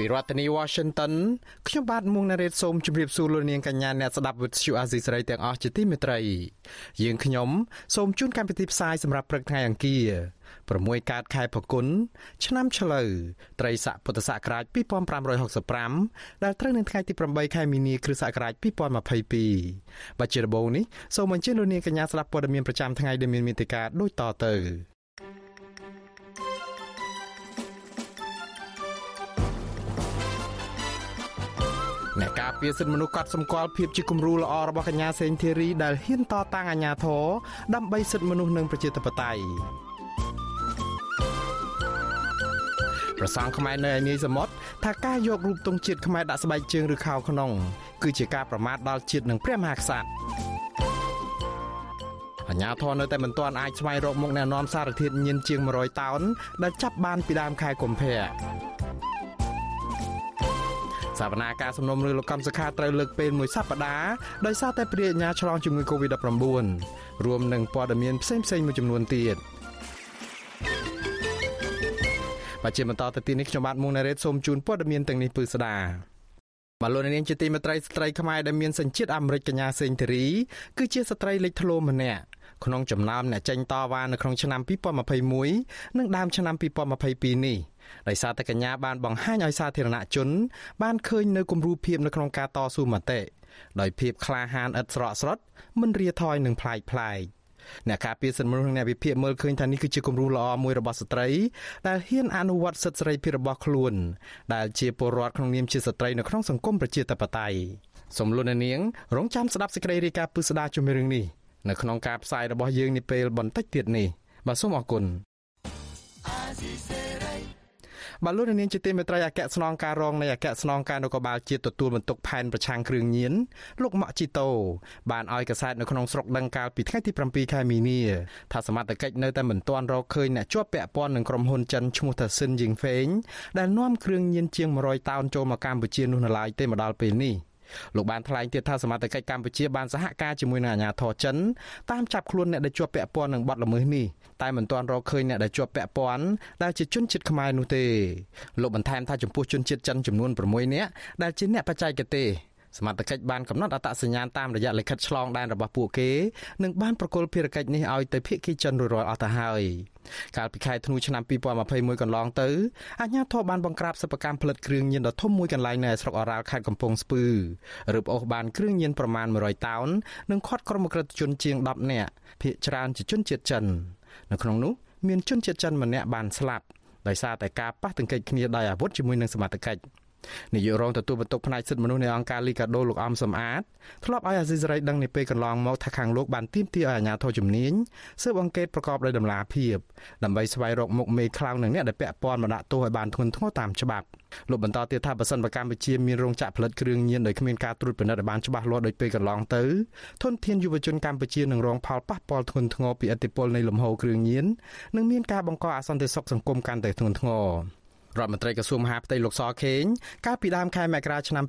ពីរដ្ឋធានី Washington ខ្ញុំបាទមុងណារ៉េតសូមជម្រាបសួរលោកនាងកញ្ញាអ្នកស្ដាប់វិទ្យុអាស៊ីសេរីទាំងអស់ជាទីមេត្រីយើងខ្ញុំសូមជូនកម្មវិធីផ្សាយសម្រាប់ព្រឹកថ្ងៃអង្គារ6កើតខែផល្គុនឆ្នាំឆ្លូវត្រីស័កពុទ្ធសករាជ2565ដែលត្រូវនៅថ្ងៃទី8ខែមីនាគ្រិស្តសករាជ2022បច្ចុប្បន្ននេះសូមអញ្ជើញលោកនាងកញ្ញាស្ដាប់ព័ត៌មានប្រចាំថ្ងៃដែលមានមេត្តាដូចតទៅ អ្នកការពារសិទ្ធិមនុស្សកត់សម្គាល់ភាពជាគំរូល្អរបស់កញ្ញាសេងធីរីដែលហ៊ានតតាំងអាញាធរដើម្បីសិទ្ធិមនុស្សនិងប្រជាធិបតេយ្យប្រសង់ខ្មែរនៅឯនាយសមុទ្រថាការយករូបទង់ជាតិខ្មែរដាក់ស្បែកជើងឬខោក្នុង គឺជាការប្រមាថដល់ជាតិនិងព្រះមហាក្សត្រអាញាធរនៅតែមិនទាន់អាចស្វែងរកមុខអ្នកនាំសារធាតុញៀនជាង100តោនដែលចាប់បានពីដើមខែកុម្ភៈ សវនាការសំណុំរឿងលោកកម្មសខាត្រូវលើកពេលមួយសប្តាហ៍ដោយសារតែព្រាញ្ញាឆ្លងជំងឺ Covid-19 រួមនឹងព័ត៌មានផ្សេងៗមួយចំនួនទៀតបាទជាបន្តទៅទីនេះខ្ញុំបាទមុងណារ៉េតសូមជូនព័ត៌មានទាំងនេះពឺស្ដាបាទលោកនាងជាទីមេត្រីស្ត្រីខ្មែរដែលមានសញ្ជាតិអាមេរិកកញ្ញាសេងធីរីគឺជាស្ត្រីលេចធ្លោម្នាក់ ក្នុងចំណោមអ្នកចេញតវ៉ានៅក្នុងឆ្នាំ2021និងដើមឆ្នាំ2022នេះដោយសារតែកញ្ញាបានបង្ហាញឲ្យសាធារណជន បានឃើញនៅគំរូភាពនៅក្នុងការតស៊ូមតិដោយភាពក្លាហានឥតស្រកស្រត់មិនរាថយនឹងប្លែកប្លែកអ្នកការពារសិទ្ធិមនុស្សនិងអ្នកវិភាគមើលឃើញថានេះគឺជាគំរូល្អមួយរបស់ស្ត្រីដែលហ៊ានអនុវត្តសិទ្ធិសេរីភាពរបស់ខ្លួន ដែលជាពលរដ្ឋក្នុងនាមជាស្ត្រីនៅក្នុងសង្គមប្រជាធិបតេយ្យសំលុននាងរងចាំស្ដាប់សេចក្តីរាយការណ៍ពិស្ដារជំរឿងនេះ នៅក្នុងការផ្សាយរបស់យើងនាពេលបន្តិចទៀតនេះបាទសូមអរគុណបាទលោកនាងជាទីមេត្រីអគ្គស្នងការរងនៃអគ្គស្នងការនគរបាលជាតិទទួលបន្ទុកផែនប្រឆាំងគ្រឿងញៀនលោកម៉ាក់ជីតូបានឲ្យកសែតនៅក្នុងស្រុកដឹងកាលពីថ្ងៃទី7ខែមីនាថាសមត្ថកិច្ចនៅតែមិនទាន់រកឃើញអ្នកជាប់ពាក់ព័ន្ធនឹងក្រុមហ៊ុនចិនឈ្មោះថាស៊ិនយីងហ្វេងដែលនាំគ្រឿងញៀនជាង100តោនចូលមកកម្ពុជានោះនៅឡើយទេមកដល់ពេលនេះ លោកបានថ្លែងទៀតថាសមត្ថកិច្ចកម្ពុជាបានសហការជាមួយនឹងអាជ្ញាធរចិនតាមចាប់ខ្លួនអ្នកដែលជាប់ពាក់ព័ន្ធនឹងបទល្មើសនេះតែមិនទាន់រកឃើញអ្នកដែលជាប់ពាក់ព័ន្ធដែលជាជនជាតិខ្មែរនោះទេលោកបន្ថែមថាចំពោះជនជាតិចិនចំនួន6នាក់ដែលជាអ្នកបច្ចេកទេសសមត្ថកិច្ចបានកំណត់អត្តសញ្ញាណតាមរយៈលិខិតឆ្លងដែនរបស់ពួកគេនិងបានប្រគល់ភារកិច្ចនេះឲ្យទៅភាគីចិនរួចរាល់អស់ទៅហើយ កាលពីខែធ្នូឆ្នាំ2021កន្លងទៅអាជ្ញាធរបានបង្ក្រាបសិប្បកម្មផលិតគ្រឿងញៀនដ៏ធំមួយកន្លែងនៅស្រុកអរ៉ាល់ខេត្តកំពង់ស្ពឺរឹបអូសបានគ្រឿងញៀនប្រមាណ100តោននិងខាត់ក្រុមក្រិតជនជាង10នាក់ភ ieck ច្រើនជាជនជាតិចិននៅក្នុងនោះមានជនជាតិចិនម្នាក់បានស្លាប់ដោយសារតែការប៉ះទង្គិចគ្នាដោយអាវុធជាមួយនឹងសមត្ថកិច្ច នាយករងទទួលបន្ទុកផ្នែកសិទ្ធិមនុស្សនៃអង្គការលីកាដូលោកអំសំអាតធ្លាប់ឲ្យអាស៊ីសេរីដឹងនាពេលកន្លងមកថាខាងលោកបានទាមទារឲ្យអាជ្ញាធរជំនាញស៊ើបអង្កេតប្រកបដោយតម្លាភាពដើម្បីស្វែងរកមុខមេខ្លោងនិងអ្នកដែលពាក់ព័ន្ធមកដាក់ទោសឲ្យបានធ្ងន់ធ្ងរតាមច្បាប់លោកបន្តទៀតថាបើសិនបើកម្ពុជាមានរោងចក្រផលិតគ្រឿងញៀនដោយគ្មានការត្រួតពិនិត្យឲ្យបានច្បាស់លាស់ដោយពេលកន្លងទៅធនធានយុវជនកម្ពុជានឹងរងផលប៉ះពាល់ធ្ងន់ធ្ងរពីឥទ្ធិពលនៃលំហូរគ្រឿងញៀននិងមានការបង្កអសន្តិសុខសង្គមកាន់តែធ្ងន់ធ្ងរ រដ្ឋមន្ត្រីក្រសួងមហាផ្ទៃលោកសខេងកាលពីដើមខែមករាឆ្នាំ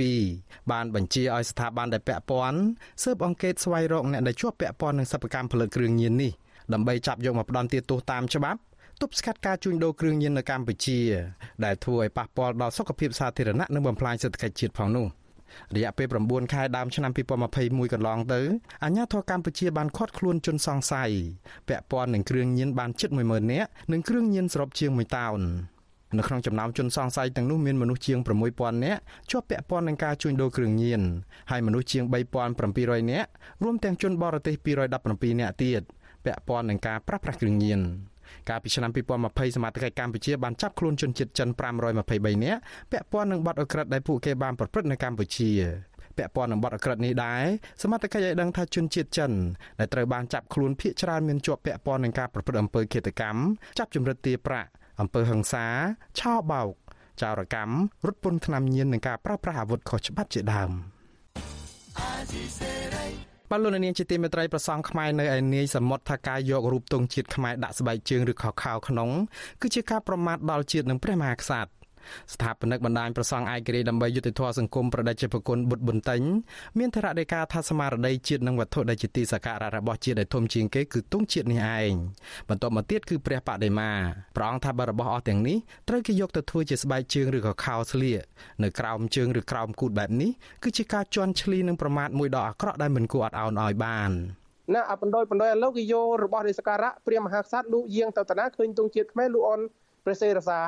2022បានបញ្ជាឲ្យស្ថាប័នដែលពាក់ព័ន្ធស៊ើបអង្កេតស្វែងរកអ្នកដែលជាប់ពាក់ព័ន្ធនឹងសិប្បកម្មផលិតគ្រឿងញៀននេះដើម្បីចាប់យកមកផ្ដន្ទាទោសតាមច្បាប់ទប់ស្កាត់ការជួញដូរគ្រឿងញៀននៅកម្ពុជា ដែលធ្វើឲ្យប៉ះពាល់ដល់សុខភាពសាធារណៈនិងបំផ្លាញសេដ្ឋកិច្ចជាតិផងនោះរយៈពេល9ខែដើមឆ្នាំ2021កន្លងទៅអាជ្ញាធរកម្ពុជាបានឃាត់ខ្លួនជនសង្ស័យពាក់ព័ន្ធនឹងគ្រឿងញៀនបានជិត10000នាក់និងគ្រឿងញៀនសរុបជាង1តោន នៅក្នុងចំណោមជនសង្ស័យទាំងនោះមានមនុស្សជាង6000នាក់ជាប់ពាក់ព័ន្ធនឹងការជួញដូរគ្រឿងញៀនហើយមនុស្សជាង3700នាក់រួមទាំងជនបរទេស217នាក់ទៀតពាក់ព័ន្ធនឹងការប្រាស្រ័យគ្រឿងញៀនកាលពីឆ្នាំ2020សមាជិកកម្ពុជាបានចាប់ខ្លួនជនជាតិចិន523នាក់ពាក់ព័ន្ធនឹងបទអក្រិតដែលពួកគេបានប្រព្រឹត្តនៅកម្ពុជាពាក់ព័ន្ធនឹងបទអក្រិតនេះដែរសមត្ថកិច្ចឲ្យដឹងថាជនជាតិចិនដែលត្រូវបានចាប់ខ្លួនភ ieck ច្រើនមានជាប់ពាក់ព័ន្ធនឹងការប្រព្រឹត្តអំពើឃាតកម្មចាប់ជំរិតទារប្រាក់ អំពើហិង្សាឆោបោកចោរកម្មរត់ពន្ធថ្នាំញៀននិងការប្រើប្រាស់អាវុធខុសច្បាប់ជាដើមបាទលោកនាងជាទីមេត្រីប្រសងខ្មែរនៅឯនាយសមុទ្រថាការយករូបទង់ជាតិខ្មែរដាក់ស្បែកជើងឬខោខោក្នុងគឺជាការប្រមាថដល់ជាតិនិងព្រះមហាក្សត្រ ស្ថាបនិកបណ្ដាញប្រសង់ឯករាជ្យដើម្បីយុតិធធសង្គមប្រដេជប្រគុណបុត្រប៊ុនតេញមានថរដីកាថាស្មារតីជាតិនិងវត្ថុដែលជាទីសក្ការៈរបស់ជាតិដែលធំជាងគេគឺទង់ជាតិនេះឯងបន្ទាប់មកទៀតគឺព្រះបដិមាព្រះអង្គថាបរបស់អស់ទាំងនេះត្រូវគេយកទៅធ្វើជាស្បែកជើងឬក៏ខោស្លៀកនៅក្រោមជើងឬក្រោមគូតបែបនេះគឺជាការជន់ឈ្លីនិងប្រមាថមួយដ៏អាក្រក់ដែលមិនគួរអត់ឱនឲ្យបានណាអបណ្ដោយបណ្ដោយឥឡូវគេយករបស់នៃសក្ការៈព្រះមហាក្សត្រលូកយាងទៅតាណាឃើញទង់ជាតិខ្មែរលូអនព្រះសេរសា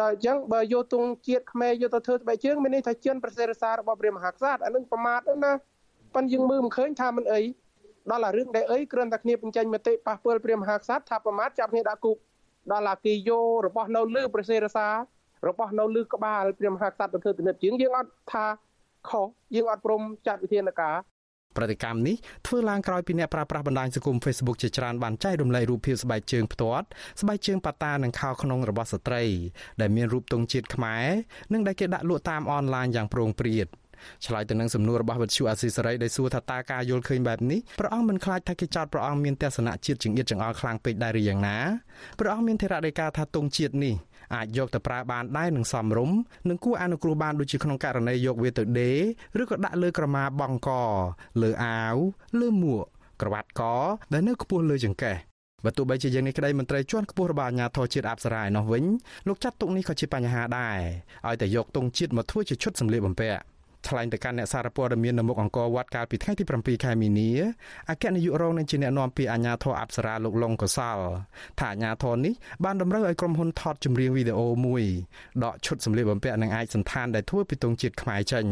ដល់អញ្ចឹងបើយកទង់ជាតិខ្មែរយកទៅធ្វើស្បែកជើងមានន័យថាជឿនប្រសេរសាររបស់ព្រះមហាក្សត្រអានឹងប្រមាថណាប៉ុន្តែយើងមើលមិនឃើញថាមិនអីដល់អារឿងដែលអីគ្រាន់តែគ្នាបញ្ចេញមតិប៉ះពាល់ព្រះមហាក្សត្រថាប្រមាថចាប់គ្នាដាក់គុកដល់អាគីយោរបស់នៅលើប្រសេរសាររបស់នៅលើក្បាលព្រះមហាក្សត្រទៅធ្វើពិនិត្យជាងយើងអត់ថាខុសយើងអត់ព្រមចាត់វិធានការ ប្រតិកម្មនេះធ្វើឡើងក្រោយពីអ្នកប្រើប្រាស់បណ្ដាញសង្គម Facebook ជាច្រើនបានចែករំលែករូបភាពស្បែកជើងផ្ទាត់ស្បែកជើងប៉ាតានិងខោក្នុងរបស់ស្ត្រីដែលមានរូបទង់ជាតិខ្មែរនិងដែលគេដាក់លក់តាមអនឡាញយ៉ាងប្រងព្រាតឆ្លើយទៅនឹងសំណួររបស់វិទ្យុអាស៊ីសេរីដែលសួរថាតើការយល់ឃើញបែបនេះព្រះអង្គមិនខ្លាចថាគេចោទព្រះអង្គមានទស្សនៈជាតិចង្អៀតចង្អល់ខ្លាំងពេកដែរឬយ៉ាងណាព្រះអង្គមានធរណីកាថាទង់ជាតិនេះ អាចយកទៅប្រើបានដែរនឹងសំរុំនិងគួរអនុគ្រោះបានដូចជាក្នុងករណីយកវាទៅដេរឬក៏ដាក់លើក្រមាបង់កលើអាវលើមួកក្រវ៉ាត់កដែលនៅខ្ពស់លើចង្កេះបើទោះបីជាយ៉ាងនេះក្តីមន្ត្រីជាន់ខ្ពស់របស់អាជ្ញាធរជាតិអប្សរាឯណោះវិញលោកចាត់ទុកនេះក៏ជាបញ្ហាដែរឲ្យតែយកទង់ជាតិមកធ្វើជាឈុតសម្លៀកបំពាក់ ថ្លែងទៅកាន់អ្នកសារព័ត៌មាននៅមុខអង្គរវត្តកាលពីថ្ងៃទី7ខែមីនាអគ្គនាយករងនិងជាអ្នកនាំពាក្យអាជ្ញាធរអប្សរាលោកលងកសលថាអាជ្ញាធរនេះបានតម្រូវឲ្យក្រុមហ៊ុនថតចម្រៀងវីដេអូមួយដកឈុតសម្លៀកបំពាក់និងឯកសណ្ឋានដែលធ្វើពីទង់ជាតិខ្មែរចេញ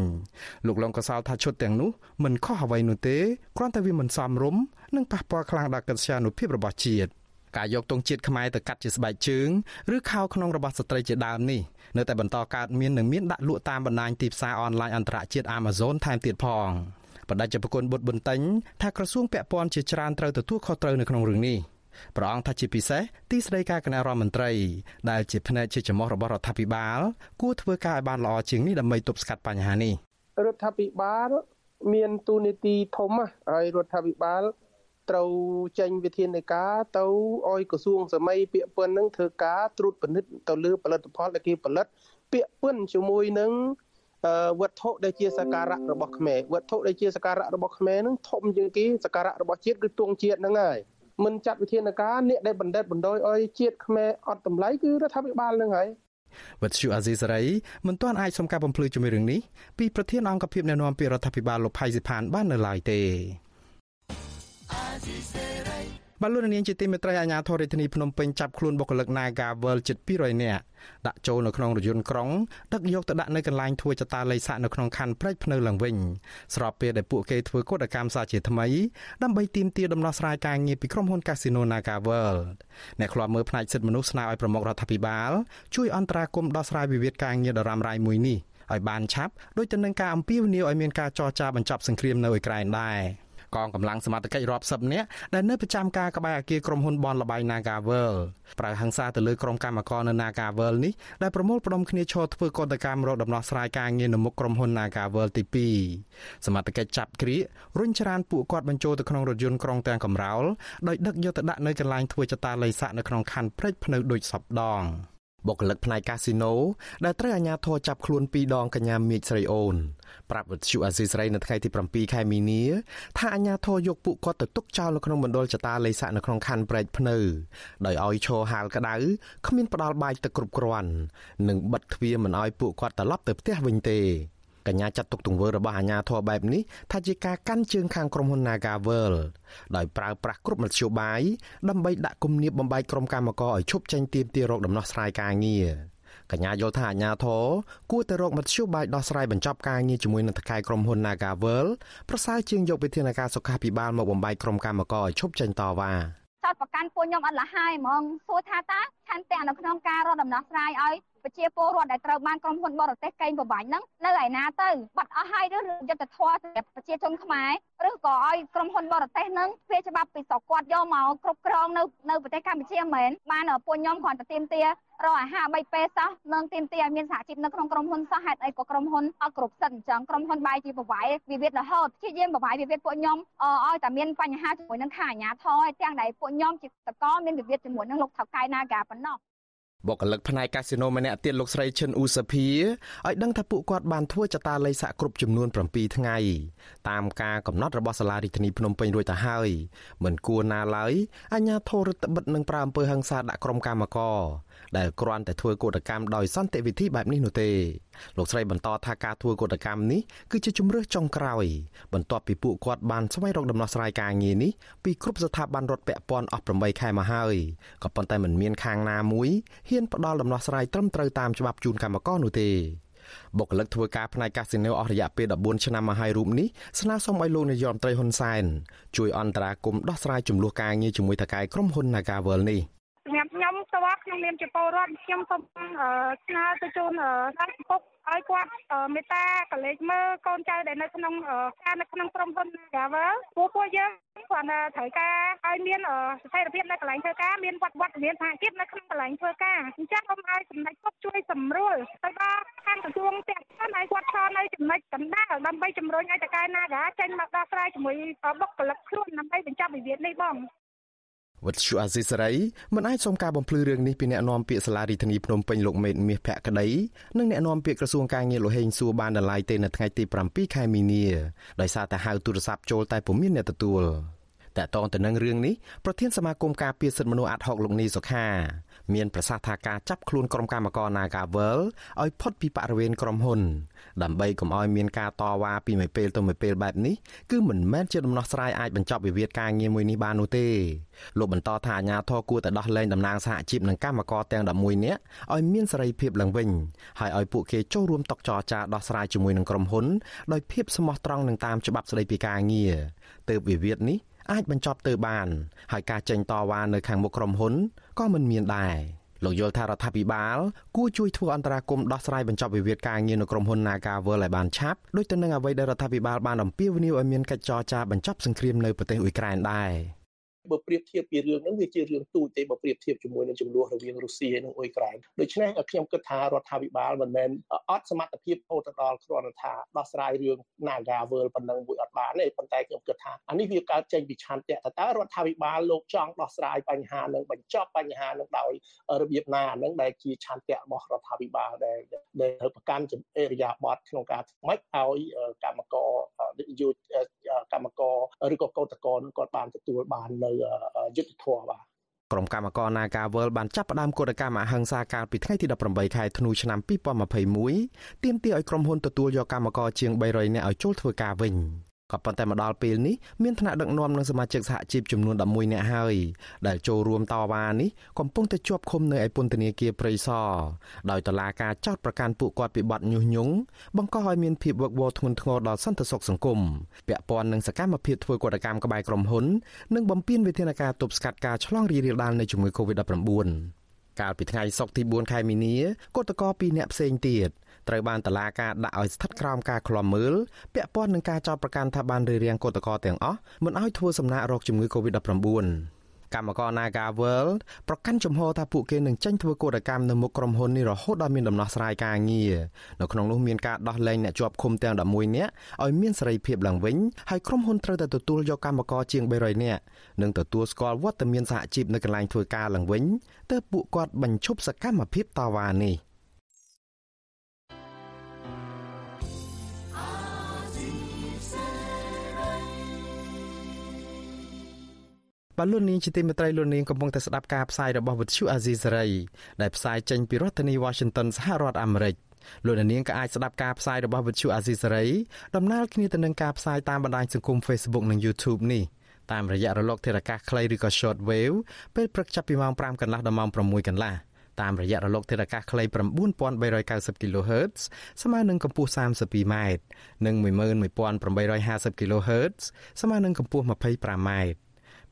លោកលងកសលថាឈុតទាំងនោះមិនខុសអ្វីនោះទេគ្រាន់តែវាមិនសមរម្យនិងប៉ះពាល់ខ្លាំងដល់កិត្តិយសនុភាពរបស់ជាតិ ការយកទង់ជាតិខ្មែរទៅកាត់ជាស្បែកជើងឬខោក្នុងរបស់ស្ត្រីជាដើមនេះនៅតែបន្តកើតមាននិងមានដាក់លក់តាមបណ្ដាញទីផ្សារអនឡាញអន្តរជាតិ Amazon ថែមទៀតផងបណ្ដាច់ប្រគុណបុត្របន្ទិញថាក្រសួងពាក់ព័ន្ធជាច្រើនត្រូវទទួលខុសត្រូវនៅក្នុងរឿងនេះព្រះអង្គថាជាពិសេសទីស្តីការគណៈរដ្ឋមន្ត្រីដែលជាផ្នែកជាចំោះរបស់រដ្ឋាភិបាល គួរធ្វើការឲ្យបានល្អជាងនេះដើម្បីទប់ស្កាត់បញ្ហានេះរដ្ឋាភិបាលមានទូនីតិធំហើយរដ្ឋាភិបាល ត្រូវចេញវិធានការទៅឲ្យក្រសួងសម័យពាក្យពន្ធនឹងធ្វើការត្រួតពិនិត្យទៅលើផលិតផលដែលគេផលិត ពាក្យពន្ធជាមួយនឹងវត្ថុដែលជាសក្ការៈរបស់ខ្មែរវត្ថុដែលជាសក្ការៈរបស់ខ្មែរនឹងធំជាងគេសក្ការៈរបស់ជាតិគឺទង់ជាតិហ្នឹងហើយមិនចាត់វិធានការអ្នកដែលបណ្ឌិតបណ្ដោយឲ្យជាតិខ្មែរអត់តម្លៃគឺរដ្ឋាភិបាលហ្នឹងហើយវត្តជូអាស៊ីសេរីមិនទាន់អាចសុំការបំភ្លឺជាមួយរឿងនេះពីប្រធានអង្គភិបអ្នកណែនាំពីរដ្ឋាភិបាលលោកផៃស៊ីផានបាននៅឡើយទេ បលូននាងជាទីមេត្រីអាជ្ញាធររាជធានីភ្នំពេញចាប់ខ្លួនបុគ្គលិក Nagavel ជិត200នាក់ដាក់ចូលនៅក្នុងរថយន្តក្រុងដឹកយកទៅដាក់នៅកន្លែងធ្វើចតាល័យស័កនៅក្នុងខណ្ឌព្រែកភ្នៅឡើងវិញស្របពេលដែលពួកគេធ្វើកោតកម្មសាជាថ្មីដើម្បីទាមទារដំណោះស្រាយការងារពីក្រុមហ៊ុន Casino Nagavel អ្នកខ្លាប់មើលផ្នែកសិទ្ធិមនុស្សស្នើឲ្យប្រមុខរដ្ឋាភិបាលជួយអន្តរាគមន៍ដោះស្រាយវិវាទការងារដ៏រ៉ាំរ៉ៃមួយនេះឲ្យបានឆាប់ដោយទៅនឹងការអំពាវនាវឲ្យមានការចរចាបញ្ចប់សង្គ្រាមនៅអ៊ុយក្រែនដែរ កងកម្លាំងសមត្ថកិច្ចរាប់សិបនាក់ដែលនៅប្រចាំការក្បែរអគារក្រុមហ៊ុនបនលបៃ Nagavel ប្រើហិង្សាទៅលើក្រុមកម្មករនៅ Nagavel នេះដែលប្រមូលផ្ដុំគ្នាឈរធ្វើកតកម្មរកដំណោះស្រាយការងារនៅមុខក្រុមហ៊ុន Nagavel ទី2សមត្ថកិច្ចចាប់គ្រារុញច្រានពួកគាត់បញ្ចូលទៅក្នុងរថយន្តក្រុងទាំងកំរោលដោយដឹកយកទៅដាក់នៅកន្លែងធ្វើចតាល័យស័កនៅក្នុងខណ្ឌព្រែកភ្នៅដូចសពដង។ បុគ្គលិកផ្នែកកាស៊ីណូដែលត្រូវអាជ្ញាធរចាប់ខ្លួនពីរដងកញ្ញាមេឃស្រីអូនប្រាប់វិទ្យុអាស៊ីសេរីនៅថ្ងៃទី7ខែមីនាថាអាជ្ញាធរយកពួកគាត់ទៅទុកចោលនៅក្នុងមណ្ឌលចតាលេខស័កនៅក្នុងខណ្ឌព្រែកភ្នៅដោយឲ្យឈរហាលក្តៅគ្មានផ្ដាល់បាយទឹកគ្រប់គ្រាន់និងបិទទ្វារមិនឲ្យពួកគាត់ត្រឡប់ទៅផ្ទះវិញទេ កញ្ញាចាត់ទុកទង្វើរបស់អាជ្ញាធរបែបនេះថាជាការកាន់ជើងខាងក្រុមហ៊ុន Nagavel ដោយប្រើប្រាស់គ្រប់មធ្យោបាយដើម្បីដាក់គំនាបបំបែកក្រុមកម្មករឲ្យឈប់ចេញទាមទាររកដំណោះស្រាយការងារកញ្ញាយល់ថាអាជ្ញាធរគួរតែរកមធ្យោបាយដោះស្រាយបញ្ចប់ការងារជាមួយនឹងថកែក្រុមហ៊ុន Nagavel ប្រសើរជាងយកវិធានការសុខាភិបាលមកបំបែកក្រុមកម្មករឲ្យឈប់ចេញតវ៉ាចោតប្រកាន់ពួកខ្ញុំអត់លះហើយហ្មងសួរថាតើឆន្ទៈនៅក្នុងការរកដំណោះស្រាយឲ្យ ប្រជាពលរដ្ឋដែលត្រូវបានក្រុមហ៊ុនបរទេសកេងប្រវ័ញ្ចហ្នឹងនៅឯណាទៅបាត់អស់ហើយឬយុទ្ធធរសម្រាប់ប្រជាជនខ្មែរឬក៏ឲ្យក្រុមហ៊ុនបរទេសហ្នឹងវាច្បាប់ពីស្រុកគាត់យកមកគ្រប់គ្រងនៅនៅប្រទេសកម្ពុជាមិនមែនបានពួកខ្ញុំគ្រាន់តែទៀមទារកអាហារ3ពេលសោះនឹងទៀមទាឲ្យមានសហជីពនៅក្នុងក្រុមហ៊ុនសោះហេតុអីក៏ក្រុមហ៊ុនអត់គ្រប់សិទ្ធិអញ្ចឹងក្រុមហ៊ុនបាយជាប្រវាយវិវាទរហូតព្យាយាមប្រវាយវិវាទពួកខ្ញុំឲ្យតែមានបញ្ហាជាមួយនឹងខាអាញាធរឲ្យទាំងដែលពួកខ្ញុំជាតកមានវិវាទជាមួយនឹងលោកថៅកែ Naga ប៉ុណ្ណោះ បុគ្គលិកផ្នែកកាស៊ីណូម្នាក់ទៀតលោកស្រីឈិនអ៊ូសាភាឲ្យដឹងថាពួកគាត់បានធ្វើចតាល័យសាក់គ្រប់ចំនួន7ថ្ងៃតាមការកំណត់របស់សាលារដ្ឋាភិបាលភ្នំពេញរួចទៅហើយមិនគួរណាឡើយអាជ្ញាធររដ្ឋបិទនឹងប្រើអំពើហិង្សាដាក់ក្រុមកម្មករ ដែលគ្រាន់តែធ្វើកោតកម្មដោយសន្តិវិធីបែបនេះនោះទេលោកស្រីបន្តថាការធ្វើកោតកម្មនេះគឺជាជំរើសចុងក្រោយ បន្ទាប់ពីពួកគាត់បានស្វែងរកដំណោះស្រាយការងារនេះពីគ្រប់ស្ថាប័នរដ្ឋពាក់ព័ន្ធអស់8ខែមកហើយក៏ប៉ុន្តែមិនមានខាងណាមួយហ៊ានផ្ដល់ដំណោះស្រាយត្រឹមត្រូវតាមច្បាប់ជូនកម្មករនោះទេបុគ្គលិកធ្វើការផ្នែកកាស៊ីណូអស់រយៈពេល14ឆ្នាំមកហើយរូបនេះស្នើសុំឲ្យលោកនាយរដ្ឋមន្ត្រីហ៊ុនសែនជួយអន្តរាគមន៍ដោះស្រាយចំនួនការងារជាមួយថៅកែក្រុមហ៊ុន Nagavel នេះសម្រាប់ខ្ញុំ ផ្ទាល់ខ្ញុំមានជាពលរដ្ឋខ្ញុំសូមស្នើទៅជូនដល់ពុកឲ្យគាត់មេត្តាកលេចមើលកូនចៅដែលនៅក្នុងការនៅក្នុងក្រុមហ៊ុន Gavel ពួកពួកយើងគាត់ត្រូវការឲ្យមានស្ថិរភាពនៅកន្លែងធ្វើការមានវត្តវត្តមានសហជីពនៅក្នុងកន្លែងធ្វើការអញ្ចឹងសូមឲ្យសម្ដេចពុកជួយសម្រួលទៅដល់ខាងក្រសួងទាំងស្រុងឲ្យគាត់ឈរនៅចំណុចកណ្ដាលដើម្បីជំរុញឲ្យតកែ Naga ចេញមកដោះស្រាយជាមួយបុគ្គលិកខ្លួនដើម្បីបញ្ចប់វិវាទនេះបង វត្តជូអាស៊ីសេរីមិនអាចសុំការបំភ្លឺរឿងនេះពីអ្នកនាំពាក្យសាលារដ្ឋាភិបាលភ្នំពេញលោកមេតមាសភក្តីនិងអ្នកនាំពាក្យក្រសួងការងារលោកហេងសួរបានដល់ឡាយទេនៅថ្ងៃទី7ខែមីនាដោយសារតែហៅទូរស័ព្ទចូលតែពុំមានអ្នកទទួលតកតងទៅនឹងរឿងនេះប្រធានសមាគមការពារសិទ្ធិមនុស្សអាត់ហុកលោកនីសុខា មានប្រសាសន៍ថាការចាប់ខ្លួនក្រុមកម្មករ Nagavel ឲ្យផុតពីបរិវេណក្រុមហ៊ុន ដើម្បីកុំឲ្យមានការតវ៉ាពីមួយពេលទៅមួយពេលបែបនេះគឺមិនមែនជាដំណោះស្រាយអាចបញ្ចប់វិវាទការងារមួយនេះបាននោះទេលោកបន្តថាអាជ្ញាធរគួរតែដោះលែងតំណាងសហជីពនិងកម្មករទាំង11នាក់ឲ្យមានសេរីភាពឡើងវិញហើយឲ្យពួកគេចូលរួមតុចរចាដោះស្រាយជាមួយនឹងក្រុមហ៊ុនដោយភាពស្មោះត្រង់និងតាមច្បាប់ស្តីពីការងារទើបវិវាទនេះ អាចបញ្ចប់ទៅបាន ហើយការចេញតវ៉ានៅខាងមុខក្រុមហ៊ុនក៏មិនមានដែរលោកយល់ថារដ្ឋាភិបាលគួរជួយធ្វើអន្តរាគមន៍ដោះស្រាយបញ្ចប់វិវាទការងារនៅក្រុមហ៊ុន Nagavel ឲ្យបានឆាប់ដូចទៅនឹងអ្វីដែលរដ្ឋាភិបាលបានអំពាវនាវឲ្យមានកិច្ចចរចាបញ្ចប់សង្គ្រាមនៅប្រទេសអ៊ុយក្រែនដែរ បើប្រៀបធៀបពីរឿងហ្នឹងវាជារឿងទូចទេបើប្រៀបធៀបជាមួយនឹងចំនួនរវាងរុស្ស៊ីនិងអ៊ុយក្រែនដូច្នេះខ្ញុំគិតថារដ្ឋាភិបាលមិនមែនអត់សមត្ថភាពអូទៅដល់គ្រាន់តែថាដោះស្រាយរឿង Naga World ប៉ុណ្ណឹងមួយអត់បានទេប៉ុន្តែខ្ញុំគិតថាអានេះវាកើតចេញពីឆន្ទៈតើរដ្ឋាភិបាលលោកចង់ដោះស្រាយបញ្ហានឹងបញ្ចប់បញ្ហានឹងដោយរបៀបណាហ្នឹងដែលជាឆន្ទៈរបស់រដ្ឋាភិបាលដែលដែលត្រូវប្រកាន់អេរយាប័តក្នុងការថ្មិចឲ្យកម្មករយុកម្មករឬក៏កោតក្រនឹងគាត់បានទទួលបាននៅយុទ្ធធម៌បាទក្រុមកម្មករ Nagawal បានចាប់ផ្ដើមកោតកម្មអហិង្សាកាលពីថ្ងៃទី18ខែធ្នូឆ្នាំ2021ទាមទារឲ្យក្រុមហ៊ុនទទួលយកកម្មករជាង300នាក់ឲ្យចូលធ្វើការវិញ ក៏ប៉ុន្តែមកដល់ពេលនេះមានថ្នាក់ដឹកនាំនិងសមាជិកសហជីពចំនួន11នាក់ហើយដែលចូលរួមតវ៉ានេះកំពុងតែជាប់ឃុំនៅឯពន្ធនាគារព្រៃសរដោយតឡាការចោទប្រកាន់ពួកគាត់ពីបទញុះញង់បង្កឲ្យមានភាពវឹកវរធ្ងន់ធ្ងរដល់សន្តិសុខសង្គមពាក់ព័ន្ធនឹងសកម្មភាពធ្វើកតកម្មក្បែរក្រុមហ៊ុននិងបំពេញវិធានការទប់ស្កាត់ការឆ្លងរីករាលដាលនៃជំងឺ Covid-19 កាលពីថ្ងៃសុក្រទី4ខែមីនាគឧតកោ2អ្នកផ្សេងទៀត ត្រូវបានតឡាការដាក់ឲ្យស្ថិតក្រោមការឃ្លាំមើលពាក់ព័ន្ធនឹងការចោទប្រកាន់ថាបានរារាំងគឧតកោទាំងអស់មិនឲ្យធ្វើសំណាក់រោគជំងឺ Covid-19 កម្មករ Naga World ប្រកាន់ជំហរថាពួកគេនឹងចេញធ្វើកោតកម្មនៅមុខក្រុមហ៊ុននេះរហូតដល់មានដំណោះស្រាយការងារនៅក្នុងនោះមានការដោះលែងអ្នកជាប់ឃុំទាំង11នាក់ឲ្យមានសេរីភាពឡើងវិញហើយក្រុមហ៊ុនត្រូវតែទទួលយកកម្មករជាង300នាក់និងទទួលស្គាល់វត្តមានសហជីពនៅកន្លែងធ្វើការឡើងវិញទើបពួកគាត់បញ្ឈប់សកម្មភាពតវ៉ានេះ។ បាទលោកនាងជាទីមេត្រីលោកនាងកំពុងតែស្ដាប់ការផ្សាយរបស់វិទ្យុអាស៊ីសេរីដែលផ្សាយចេញពីរដ្ឋធានី Washington សហរដ្ឋអាមេរិកលោកនាងក៏អាចស្ដាប់ការផ្សាយរបស់វិទ្យុអាស៊ីសេរីដំណើរគ្នាទៅនឹងការផ្សាយតាមបណ្ដាញសង្គម Facebook និង YouTube នេះតាមរយៈរលកធារកាសខ្លីឬក៏ Short Wave ពេលព្រឹកចាប់ពីម៉ោង5កន្លះដល់ម៉ោង6កន្លះតាមរយៈរលកធារកាសខ្លី9390 kHz ស្មើនឹងកម្ពស់ 32m និង11850 kHz ស្មើនឹងកម្ពស់ 25m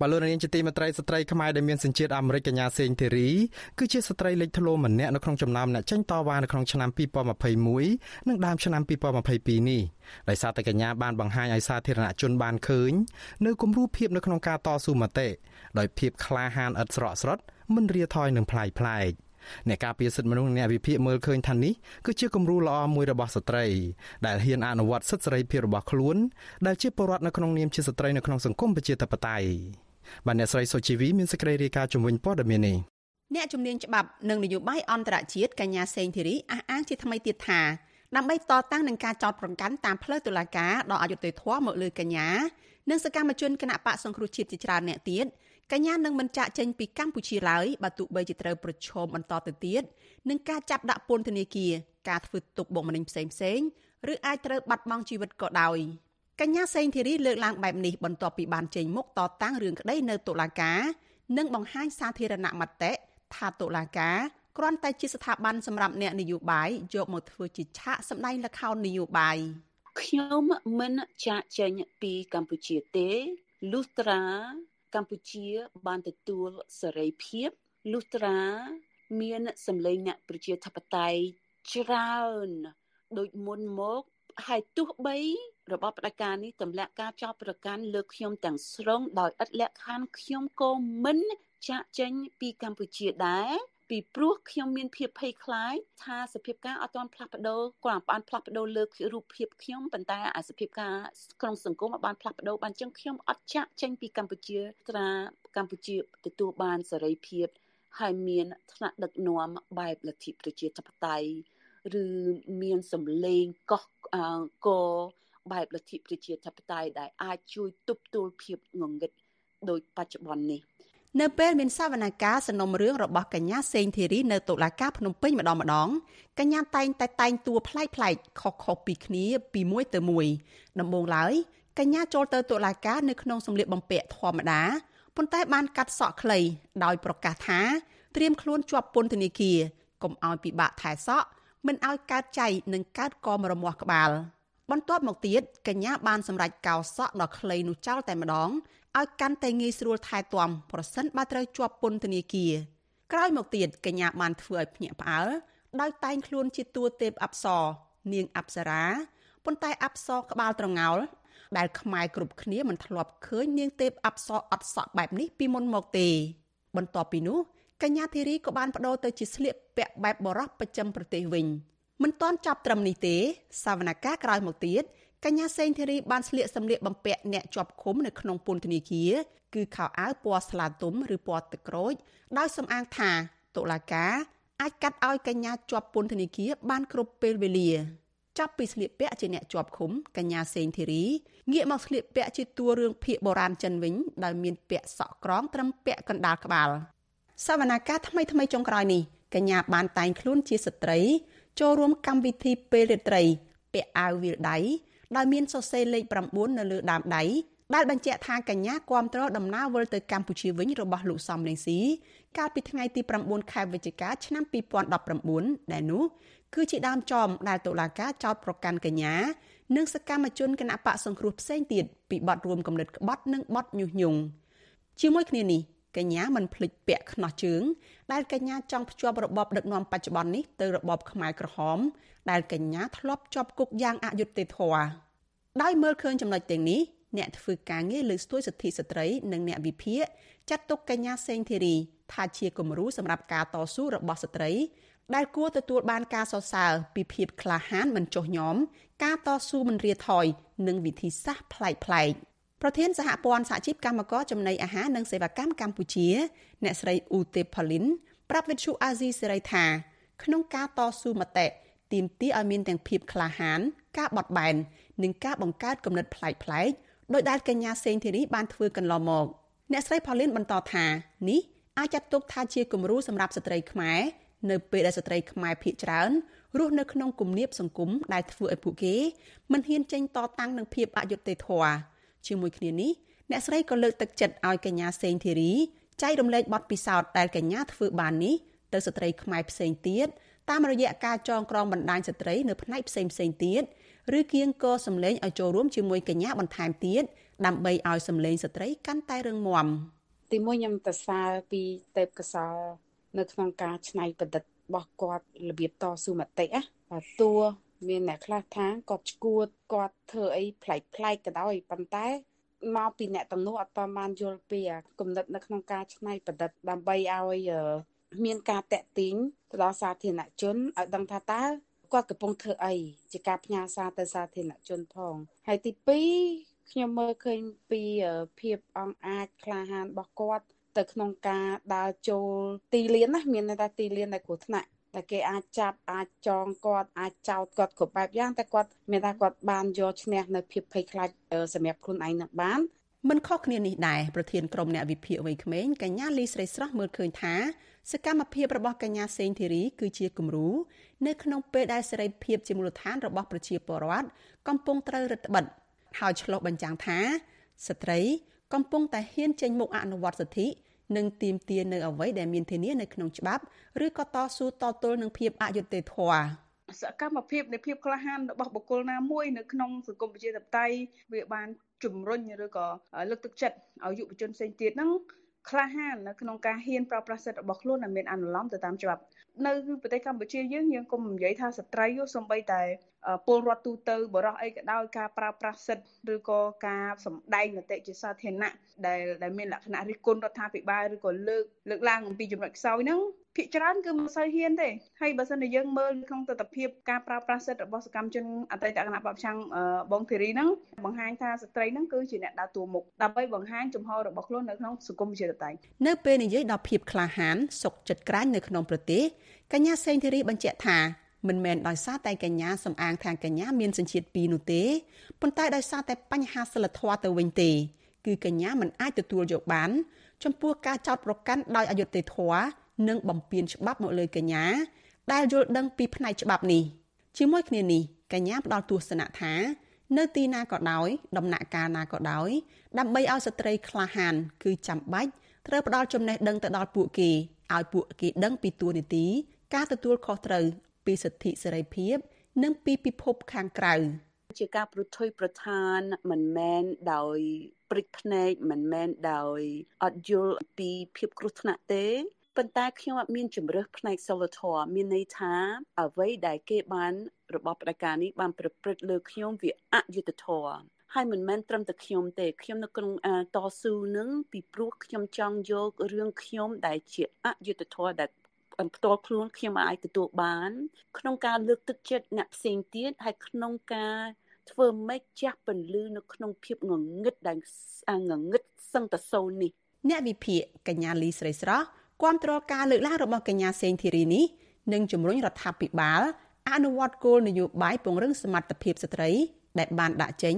បលូននាងជាទីមេត្រីស្ត្រីខ្មែរដែលមានសញ្ជាតិអាមេរិកកញ្ញាសេងធីរីគឺជាស្ត្រីលេចធ្លោម្នាក់នៅក្នុងចំណោមអ្នកចេញតវ៉ានៅក្នុងឆ្នាំ2021និងដើមឆ្នាំ2022នេះដោយសារតែកញ្ញាបានបង្ហាញឲ្យសាធារណជនបានឃើញនៅគំរូភាពនៅក្នុងការតស៊ូមតិដោយភាពក្លាហានឥតស្រក់ស្រត់មិនរាថយនឹងផ្លាយផ្លែកអ្នកការពារសិទ្ធិមនុស្សអ្នកវិភាគមើលឃើញថានេះគឺជាគំរូល្អមួយរបស់ស្ត្រីដែលហ៊ានអនុវត្តសិទ្ធិសេរីភាពរបស់ខ្លួនដែលជាពលរដ្ឋនៅក្នុងនាមជាស្ត្រីនៅក្នុងសង្គមប្រជាធិបតេយ្យ បាទអ្នកស្រីសុជីវីមានសេចក្តីរាយការណ៍ជំវិញព័ត៌មាននេះអ្នកជំនាញច្បាប់និងនយោបាយអន្តរជាតិកញ្ញាសេងធីរីអះអាងជាថ្មីទៀតថាដើម្បីតតាំងនឹងការចោទប្រកាន់តាមផ្លូវតុលាការដល់អយុត្តិធម៌មកលើកញ្ញានិងសកម្មជនគណៈបកសង្គ្រោះជាតិជាច្រើនអ្នកទៀតកញ្ញានឹងមិនចាក់ចេញពីកម្ពុជាឡើយបើទោះបីជាត្រូវប្រឈមបន្តទៅទៀតនឹងការចាប់ដាក់ពន្ធនាគារការធ្វើទុកបុកម្នេញផ្សេងផ្សេងឬអាចត្រូវបាត់បង់ជីវិតក៏ដោយ កញ្ញាសេងធីរីលើកឡើងបែបនេះបន្ទាប់ពីបានចេញមុខតតាំងរឿងក្តីនៅតុលាការនិងបង្ហាញសាធារណមតិថាតុលាការគ្រាន់តែជាស្ថាប័នសម្រាប់អ្នកនយោបាយយកមកធ្វើជាឆាកសម្ដែងល្ខោននយោបាយខ្ញុំមិនចាក់ចេញពីកម្ពុជាទេលុះត្រាកម្ពុជាបានទទួលសេរីភាពលុះត្រាមានសម្លេងអ្នកប្រជាធិបតេយ្យច្រើនដូចមុនមកហើយទោះបី របបផ្ដាច់ការនេះទម្លាក់ការចោទប្រកាន់លើខ្ញុំទាំងស្រុងដោយឥតលក្ខខណ្ឌខ្ញុំក៏មិនចាក់ចេញពីកម្ពុជាដែរពីព្រោះខ្ញុំមានភាពភ័យខ្លាចថាសភាពការអត់ទាន់ផ្លាស់ប្ដូរគាត់បានផ្លាស់ប្ដូរលើរូបភាពខ្ញុំប៉ុន្តែអាសភាពការក្នុងសង្គមបានផ្លាស់ប្ដូរបានចឹងខ្ញុំអត់ចាក់ចេញពីកម្ពុជាត្រាកម្ពុជាទទួលបានសេរីភាពហើយមានថ្នាក់ដឹកនាំបែបលទ្ធិប្រជាធិបតេយ្យឬមានសម្លេងកោះក បែបលទ្ធិប្រជាធិបតេយ្យដែលអាចជួយទប់ទល់ភាពងងឹតដោយបច្ចុប្បន្ននេះនៅពេលមានសវនកម្មសំណុំរឿងរបស់កញ្ញាសេងធីរីនៅតុលាការភ្នំពេញម្ដងម្ដងកញ្ញាតែងតែតែងតួប្លែកប្លែកខុសៗពីគ្នាពីមួយទៅមួយដំបូងឡើយកញ្ញាចូលទៅតុលាការនៅក្នុងសម្លៀកបំពាក់ធម្មតាប៉ុន្តែបានកាត់សក់ខ្លីដោយប្រកាសថាត្រៀមខ្លួនជាប់ពន្ធនាគារកុំឲ្យពិបាកថែសក់មិនឲ្យកើតចៃនិងកើតកមរមាស់ក្បាល បន្ទាប់មកទៀតកញ្ញាបានសម្រេចកោសក់ដ៏ខ្លីនោះចោលតែម្ដងឲ្យកាន់តែងាយស្រួលថែទាំប្រសិនបើត្រូវជាប់ពន្ធនាគារក្រោយមកទៀតកញ្ញាបានធ្វើឲ្យភ្ញាក់ផ្អើលដោយតែងខ្លួនជាតួទេពអប្សរនាងអប្សរាប៉ុន្តែអប្សរក្បាលត្រងោលដែលខ្មែរគ្រប់គ្នាមិនធ្លាប់ឃើញនាងទេពអប្សរអត់សក់បែបនេះពីមុនមកទេ បន្ទាប់ពីនោះកញ្ញាធីរីក៏បានបដូរទៅជាស្លៀកពាក់បែបបរោះប្រចាំប្រទេសវិញ មិនទាន់ចាប់ត្រឹមនេះទេសវនកម្មក្រោយមកទៀតកញ្ញាសេងធីរីបានស្លៀកសម្លៀកបំពាក់អ្នកជាប់ឃុំនៅក្នុងពន្ធនាគារគឺខោអាវពណ៌ស្លាទុំឬពណ៌ទឹកក្រូចដោយសំអាងថាតុលាការអាចកាត់ឲ្យកញ្ញាជាប់ពន្ធនាគារបានគ្រប់ពេលវេលាចាប់ពីស្លៀកពាក់ជាអ្នកជាប់ឃុំកញ្ញាសេងធីរីងាកមកស្លៀកពាក់ជាតួរឿងភាគបុរាណចិនវិញដោយមានពាក់សក់ក្រងត្រឹមពាក់កណ្ដាលក្បាលសវនាការថ្មីថ្មីចុងក្រោយនេះកញ្ញាបានតែងខ្លួនជាស្ត្រី ចូលរួមកម្មវិធីពេលរាត្រីពាក់អាវវាលដៃដោយមានសរសេរលេខ9នៅលើដើមដៃដែលបញ្ជាក់ថាកញ្ញាគាំទ្រដំណើរវិលទៅកម្ពុជាវិញរបស់លោកសំរងស៊ីកាលពីថ្ងៃទី9ខែវិច្ឆិកាឆ្នាំ2019ដែលនោះគឺជាដើមចមដែលតុលាការចោទប្រកាន់កញ្ញានិងសកម្មជនគណបកសង្គ្រោះផ្សេងទៀតពីបទរួមគំនិតក្បត់និងបទញុះញង់ជាមួយគ្នានេះ កញ្ញាមិនភ្លេចពាក់ខ្នោះជើងដែលកញ្ញាចង់ភ្ជាប់របបដឹកនាំបច្ចុប្បន្ននេះទៅរបបខ្មែរក្រហម ដែលកញ្ញាធ្លាប់ជាប់គុកយ៉ាងអយុត្តិធម៌ដោយមើលឃើញចំណុចទាំងនេះអ្នកធ្វើការងារលើស្ទួយសិទ្ធិស្ត្រីនិងអ្នកវិភាគចាត់ទុកកញ្ញាសេងធីរីថាជាគំរូសម្រាប់ការតស៊ូរបស់ស្ត្រី ដែលគួរទទួលបានការសរសើរពីភាពក្លាហានមិនចុះញោមការតស៊ូមិនរាថយនិងវិធីសាស្ត្រប្លែកៗ ប្រធានសហព័ន្ធសហជីពកម្មករចំណីអាហារនិងសេវាកម្មកម្ពុជា អ្នកស្រីអ៊ូទេផូលីនប្រាប់វិទ្យុអាស៊ីសេរីថាក្នុងការតស៊ូមតិទាមទារឲ្យមានទាំងភាពក្លាហាន ការបត់បែននិងការបង្កើតគំនិតប្លែកៗដោយដែលកញ្ញាសេងធីរីបានធ្វើកន្លងមកអ្នកស្រីផូលីនបន្តថានេះអាចចាត់ទុកថាជាគំរូសម្រាប់ស្ត្រីខ្មែរនៅពេលដែលស្ត្រីខ្មែរភាគច្រើនរស់នៅក្នុងគំនាបសង្គមដែលធ្វើឲ្យពួកគេមិនហ៊ានចេញតតាំងនឹងភាពអយុត្តិធម៌ ជាមួយគ្នានេះអ្នកស្រីក៏លើកទឹកចិត្តឲ្យកញ្ញាសេងធីរីចែករំលែកបទពិសោធន៍ដែលកញ្ញាធ្វើបាននេះទៅស្ត្រីខ្មែរផ្សេងទៀតតាមរយៈការចងក្រងបណ្ដាញស្ត្រីនៅផ្នែកផ្សេងផ្សេងទៀតឬគៀងកសម្លេងឲ្យចូលរួមជាមួយកញ្ញាបន្ថែមទៀតដើម្បីឲ្យសម្លេងស្ត្រីកាន់តែរឹងមាំទីមួយខ្ញុំទៅសើពីទេពកសល នៅក្នុងការច្នៃប្រឌិតរបស់គាត់របៀបតស៊ូមតិណាតួ មានអ្នកខ្លះថាគាត់ឈួតគាត់ធ្វើអីប្លែកប្លែកក៏ដោយប៉ុន្តែមកពីអ្នកទំនួលអត់តបានយល់ពីគំនិតនៅក្នុងការច្នៃប្រឌិតដើម្បីឲ្យមានការតាក់ទាញទៅដល់សាធារណជនឲ្យដឹងថាតើគាត់កំពុងធ្វើអីជាការផ្ញើសារទៅសាធារណជនផងហើយទី2ខ្ញុំមើលឃើញពីភាពអង់អាចក្លាហានរបស់គាត់ទៅក្នុងការដើរចូលទីលានណាមានន័យថាទីលានដែលគ្រោះថ្នាក់ តែគេអាចចាប់អាចចងគាត់អាចចោទគាត់គ្រប់បែបយ៉ាងតែគាត់មានថាគាត់បានយកឈ្នះនៅភាពភ័យខ្លាចសម្រាប់ខ្លួនឯងនឹងបានមិនខុសគ្នានេះដែរប្រធានក្រុមអ្នកវិភាគវ័យក្មេងកញ្ញាលីស្រីស្រស់មើលឃើញថាសកម្មភាពរបស់កញ្ញាសេងធីរីគឺជាគំរូនៅក្នុងពេលដែលសេរីភាពជាមូលដ្ឋានរបស់ប្រជាពលរដ្ឋកំពុងត្រូវរឹតបន្តឹងហើយឆ្លុះបញ្ចាំងថាស្ត្រីកំពុងតែហ៊ានចេញមុខអនុវត្តសិទ្ធិ និងទាមទារនៅអ្វីដែលមានធានានៅក្នុងច្បាប់ឬក៏តស៊ូតទល់នឹងភាពអយុត្តិធម៌សកម្មភាពនៃភាពក្លាហានរបស់បុគ្គលណាមួយនៅក្នុងសង្គមប្រជាធិបតេយ្យវាបានជំរុញឬក៏លើកទឹកចិត្តឲ្យយុវជនផ្សេងទៀតហ្នឹង ក្លាហាននៅក្នុងការហ៊ានប្រើប្រាស់សិទ្ធិរបស់ខ្លួនដែលមានអនុលោមទៅតាមច្បាប់នៅប្រទេសកម្ពុជាយើងយើងគុំនិយាយថាស្ត្រីសំបីតែពលរដ្ឋទូទៅបរោះអីក៏ដោយការប្រើប្រាស់សិទ្ធិឬក៏ការសម្ដែងមតិជាសាធារណៈដែលដែលមានលក្ខណៈរិះគន់រដ្ឋាភិបាលឬក៏លើកលើកឡើងអំពីចំណុចខ្សោយហ្នឹង ភាគច្រើនគឺមិនសូវហ៊ានទេហើយបើសិនជាយើងមើលក្នុងទស្សនវិជ្ជាការប្រើប្រាស់សិទ្ធិរបស់សកម្មជនអតីតគណៈបព្វឆាំងបងធីរីហ្នឹងបង្ហាញថាស្ត្រីហ្នឹងគឺជាអ្នកដើរតួមុខដើម្បីបង្ហាញចំហរបស់ខ្លួននៅក្នុងសង្គមវិជាតៃនៅពេលនិយាយដល់ភាពក្លាហានសុកចិត្តក្រាញនៅក្នុងប្រទេសកញ្ញាសេងធីរីបញ្ជាក់ថាមិនមែនដោយសារតែកញ្ញាសំអាងថាកញ្ញាមានសញ្ជាតិពីរនោះទេប៉ុន្តែដោយសារតែបញ្ហាសិលធម៌ទៅវិញទេ គឺកញ្ញាមិនអាចទទួលយកបាន ចំពោះការចោទប្រកាន់ដោយអយុត្តិធម៌ និងបំពានច្បាប់មកលើកញ្ញាដែលយល់ដឹងពីផ្នែកច្បាប់នេះជាមួយគ្នានេះកញ្ញាផ្ដល់ទស្សនៈថានៅទីណាក៏ដោយដំណាក់កាលណាក៏ដោយដើម្បីឲ្យស្ត្រីក្លាហាន គឺចាំបាច់ត្រូវផ្ដល់ចំណេះដឹងទៅដល់ពួកគេឲ្យពួកគេដឹងពីទួលនីតិការទទួលខុសត្រូវពីសិទ្ធិសេរីភាព និងពីពិភពខាងក្រៅជាការប្រថុយប្រឋានមិនមែនដោយព្រិចភ្នែកមិនមែនដោយអត់យល់ពីភាពគ្រោះថ្នាក់ទេ ប៉ុន្តែខ្ញុំអត់មានជំរើសផ្នែកសិលធម៌មានន័យថា អ្វីដែលគេបានរបស់ផ្ដាការនេះបានប្រព្រឹត្តលើខ្ញុំវាអយុត្តិធម៌ហើយមិនមែនត្រឹមតែខ្ញុំទេខ្ញុំនៅក្នុងតស៊ូនឹងពីព្រោះខ្ញុំចង់យករឿងខ្ញុំដែលជាអយុត្តិធម៌ដែលផ្ទាល់ខ្លួនខ្ញុំអាចទទួលបាន ក្នុងការលើកទឹកចិត្តអ្នកផ្សេងទៀតហើយក្នុងការធ្វើម៉េចចាស់ពន្លឺនៅក្នុងភាពងងឹតដែលងងឹតសឹងតសូននេះអ្នកវិភាគកញ្ញាលីស្រីស្រស់ គាំទ្រការលើកឡើងរបស់កញ្ញាសេងធីរីនេះនិងជំរុញរដ្ឋាភិបាលអនុវត្តគោលនយោបាយពង្រឹងសមត្ថភាពស្ត្រីដែលបានដាក់ចេញ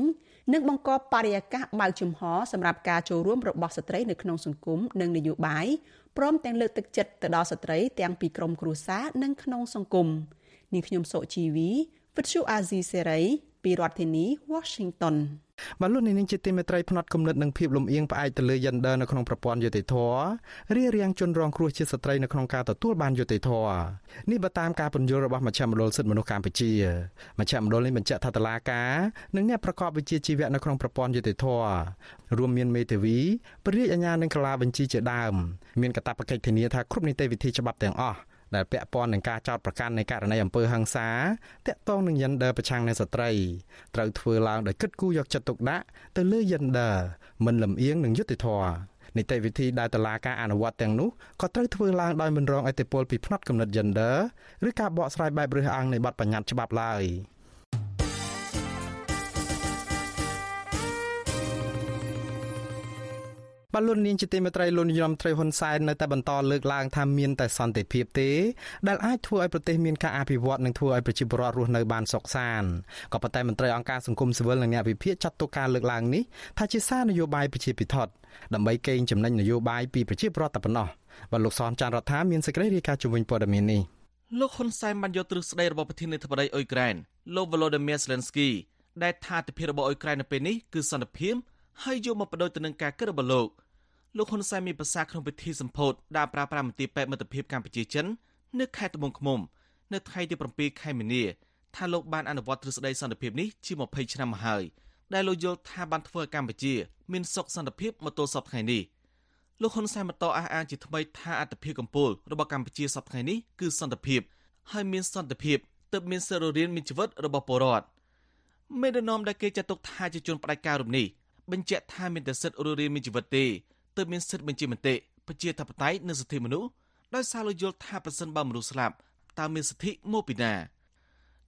និងបង្កបរិយាកាសបើកចំហសម្រាប់ការចូលរួមរបស់ស្ត្រីនៅក្នុងសង្គមនិងនយោបាយព្រមទាំងលើកទឹកចិត្តទៅដល់ស្ត្រីទាំងពីក្រមគ្រួសារនិងក្នុងសង្គមនាងខ្ញុំសុជីវីវិទ្យុអាស៊ីសេរីពីរដ្ឋធានី Washington បាទលោកនាងជាទីមេត្រីផ្នែកគំនិតនិងភាពលំអៀងផ្អែកទៅលើ gender នៅក្នុងប្រព័ន្ធយុតិធធរារាំងជនរងគ្រោះជាស្ត្រីនៅក្នុងការទទួលបានយុតិធធនេះបើតាមការពន្យល់របស់មជ្ឈមណ្ឌលសិទ្ធិមនុស្សកម្ពុជាមជ្ឈមណ្ឌលនេះបញ្ជាក់ថាតឡាការនិងអ្នកប្រកបវិជ្ជាជីវៈនៅក្នុងប្រព័ន្ធយុតិធធរួមមានមេធាវីព្រះរាជអាជ្ញានិងកាលាបញ្ជីជាដើមមានកាតព្វកិច្ចធានាថាគ្រប់នីតិវិធីច្បាប់ទាំងអស់ ដែលពាក់ព័ន្ធនឹងការចោទប្រកាន់នៃករណីអំពើហិង្សាតាក់ទងនឹង gender ប្រឆាំងនឹងស្ត្រីត្រូវធ្វើឡើងដោយគិតគូរយកចិត្តទុកដាក់ទៅលើ gender មិនលំអៀងនឹងយុត្តិធម៌នីតិវិធីដែលតឡាការអនុវត្តទាំងនោះក៏ត្រូវធ្វើឡើងដោយមិនរងឥទ្ធិពលពីផ្នត់គំនិត gender ឬការបកស្រាយបែបរើសអើងនៃបទបញ្ញត្តិច្បាប់ឡើយ។ បាទលោកនាងជាទីមេត្រីលោកនាយរដ្ឋមន្ត្រីហ៊ុនសែននៅតែបន្តលើកឡើងថាមានតែសន្តិភាពទេដែលអាចធ្វើឲ្យប្រទេសមានការអភិវឌ្ឍនិងធ្វើឲ្យប្រជាពលរដ្ឋរស់នៅបានសុខសាន្តក៏ប៉ុន្តែមន្ត្រីអង្គការសង្គមស៊ីវិលនិងអ្នកវិភាគចាត់ទុកការលើកឡើងនេះថាជាសារនយោបាយប្រជាពិធដ្ឋដើម្បីកេងចំណេញនយោបាយពីប្រជាពលរដ្ឋតែប៉ុណ្ណោះបាទលោកសនចាន់រដ្ឋាមានសេចក្តីរាយការណ៍ជំវិញព័ត៌មាននេះលោកហ៊ុនសែនបានយកទ្រឹស្ដីរបស់ប្រធានាធិបតីអ៊ុយក្រែនលោក Volodymyr Zelensky ដែលថាទិភាពរបស់អ៊ុយក្រែននៅពេលនេះគឺសន្តិភាពហើយយកមកបដូរទៅនឹងការគិតរបស់លោក លោកហ៊ុនសែនមានប្រសាសន៍ក្នុងពិធីសម្ពោធដើរប្រើប្រាស់មន្ទីរពេទ្យមិត្តភាពកម្ពុជាចិននៅខេត្តត្បូងឃ្មុំនៅថ្ងៃទី7ខែមីនាថាលោកបានអនុវត្តទ្រឹស្ដីសន្តិភាពនេះជា20ឆ្នាំមកហើយដែលលោកយល់ថាបានធ្វើឲ្យកម្ពុជាមានសុខសន្តិភាពមកទល់សពថ្ងៃនេះលោកហ៊ុនសែនបន្តអះអាងជាថ្មីថាអត្តភាពកម្ពុជារបស់កម្ពុជាសពថ្ងៃនេះគឺសន្តិភាពហើយមានសន្តិភាពទើបមានសិទ្ធិរៀនមានជីវិតរបស់ពលរដ្ឋមេដឹកនាំដែលគេចាត់ទុកថាជាជនផ្ដាច់ការរូបនេះបញ្ជាក់ថាមានតែសិទ្ធិរស់រានមានជីវិតទេ ទើបមានសិទ្ធិបញ្ជាមតិប្រជាធិបតេយ្យនិងសិទ្ធិមនុស្សដោយសារលោកយល់ថាប្រសិនបើមនុស្សស្លាប់តើមានសិទ្ធិមកពីណា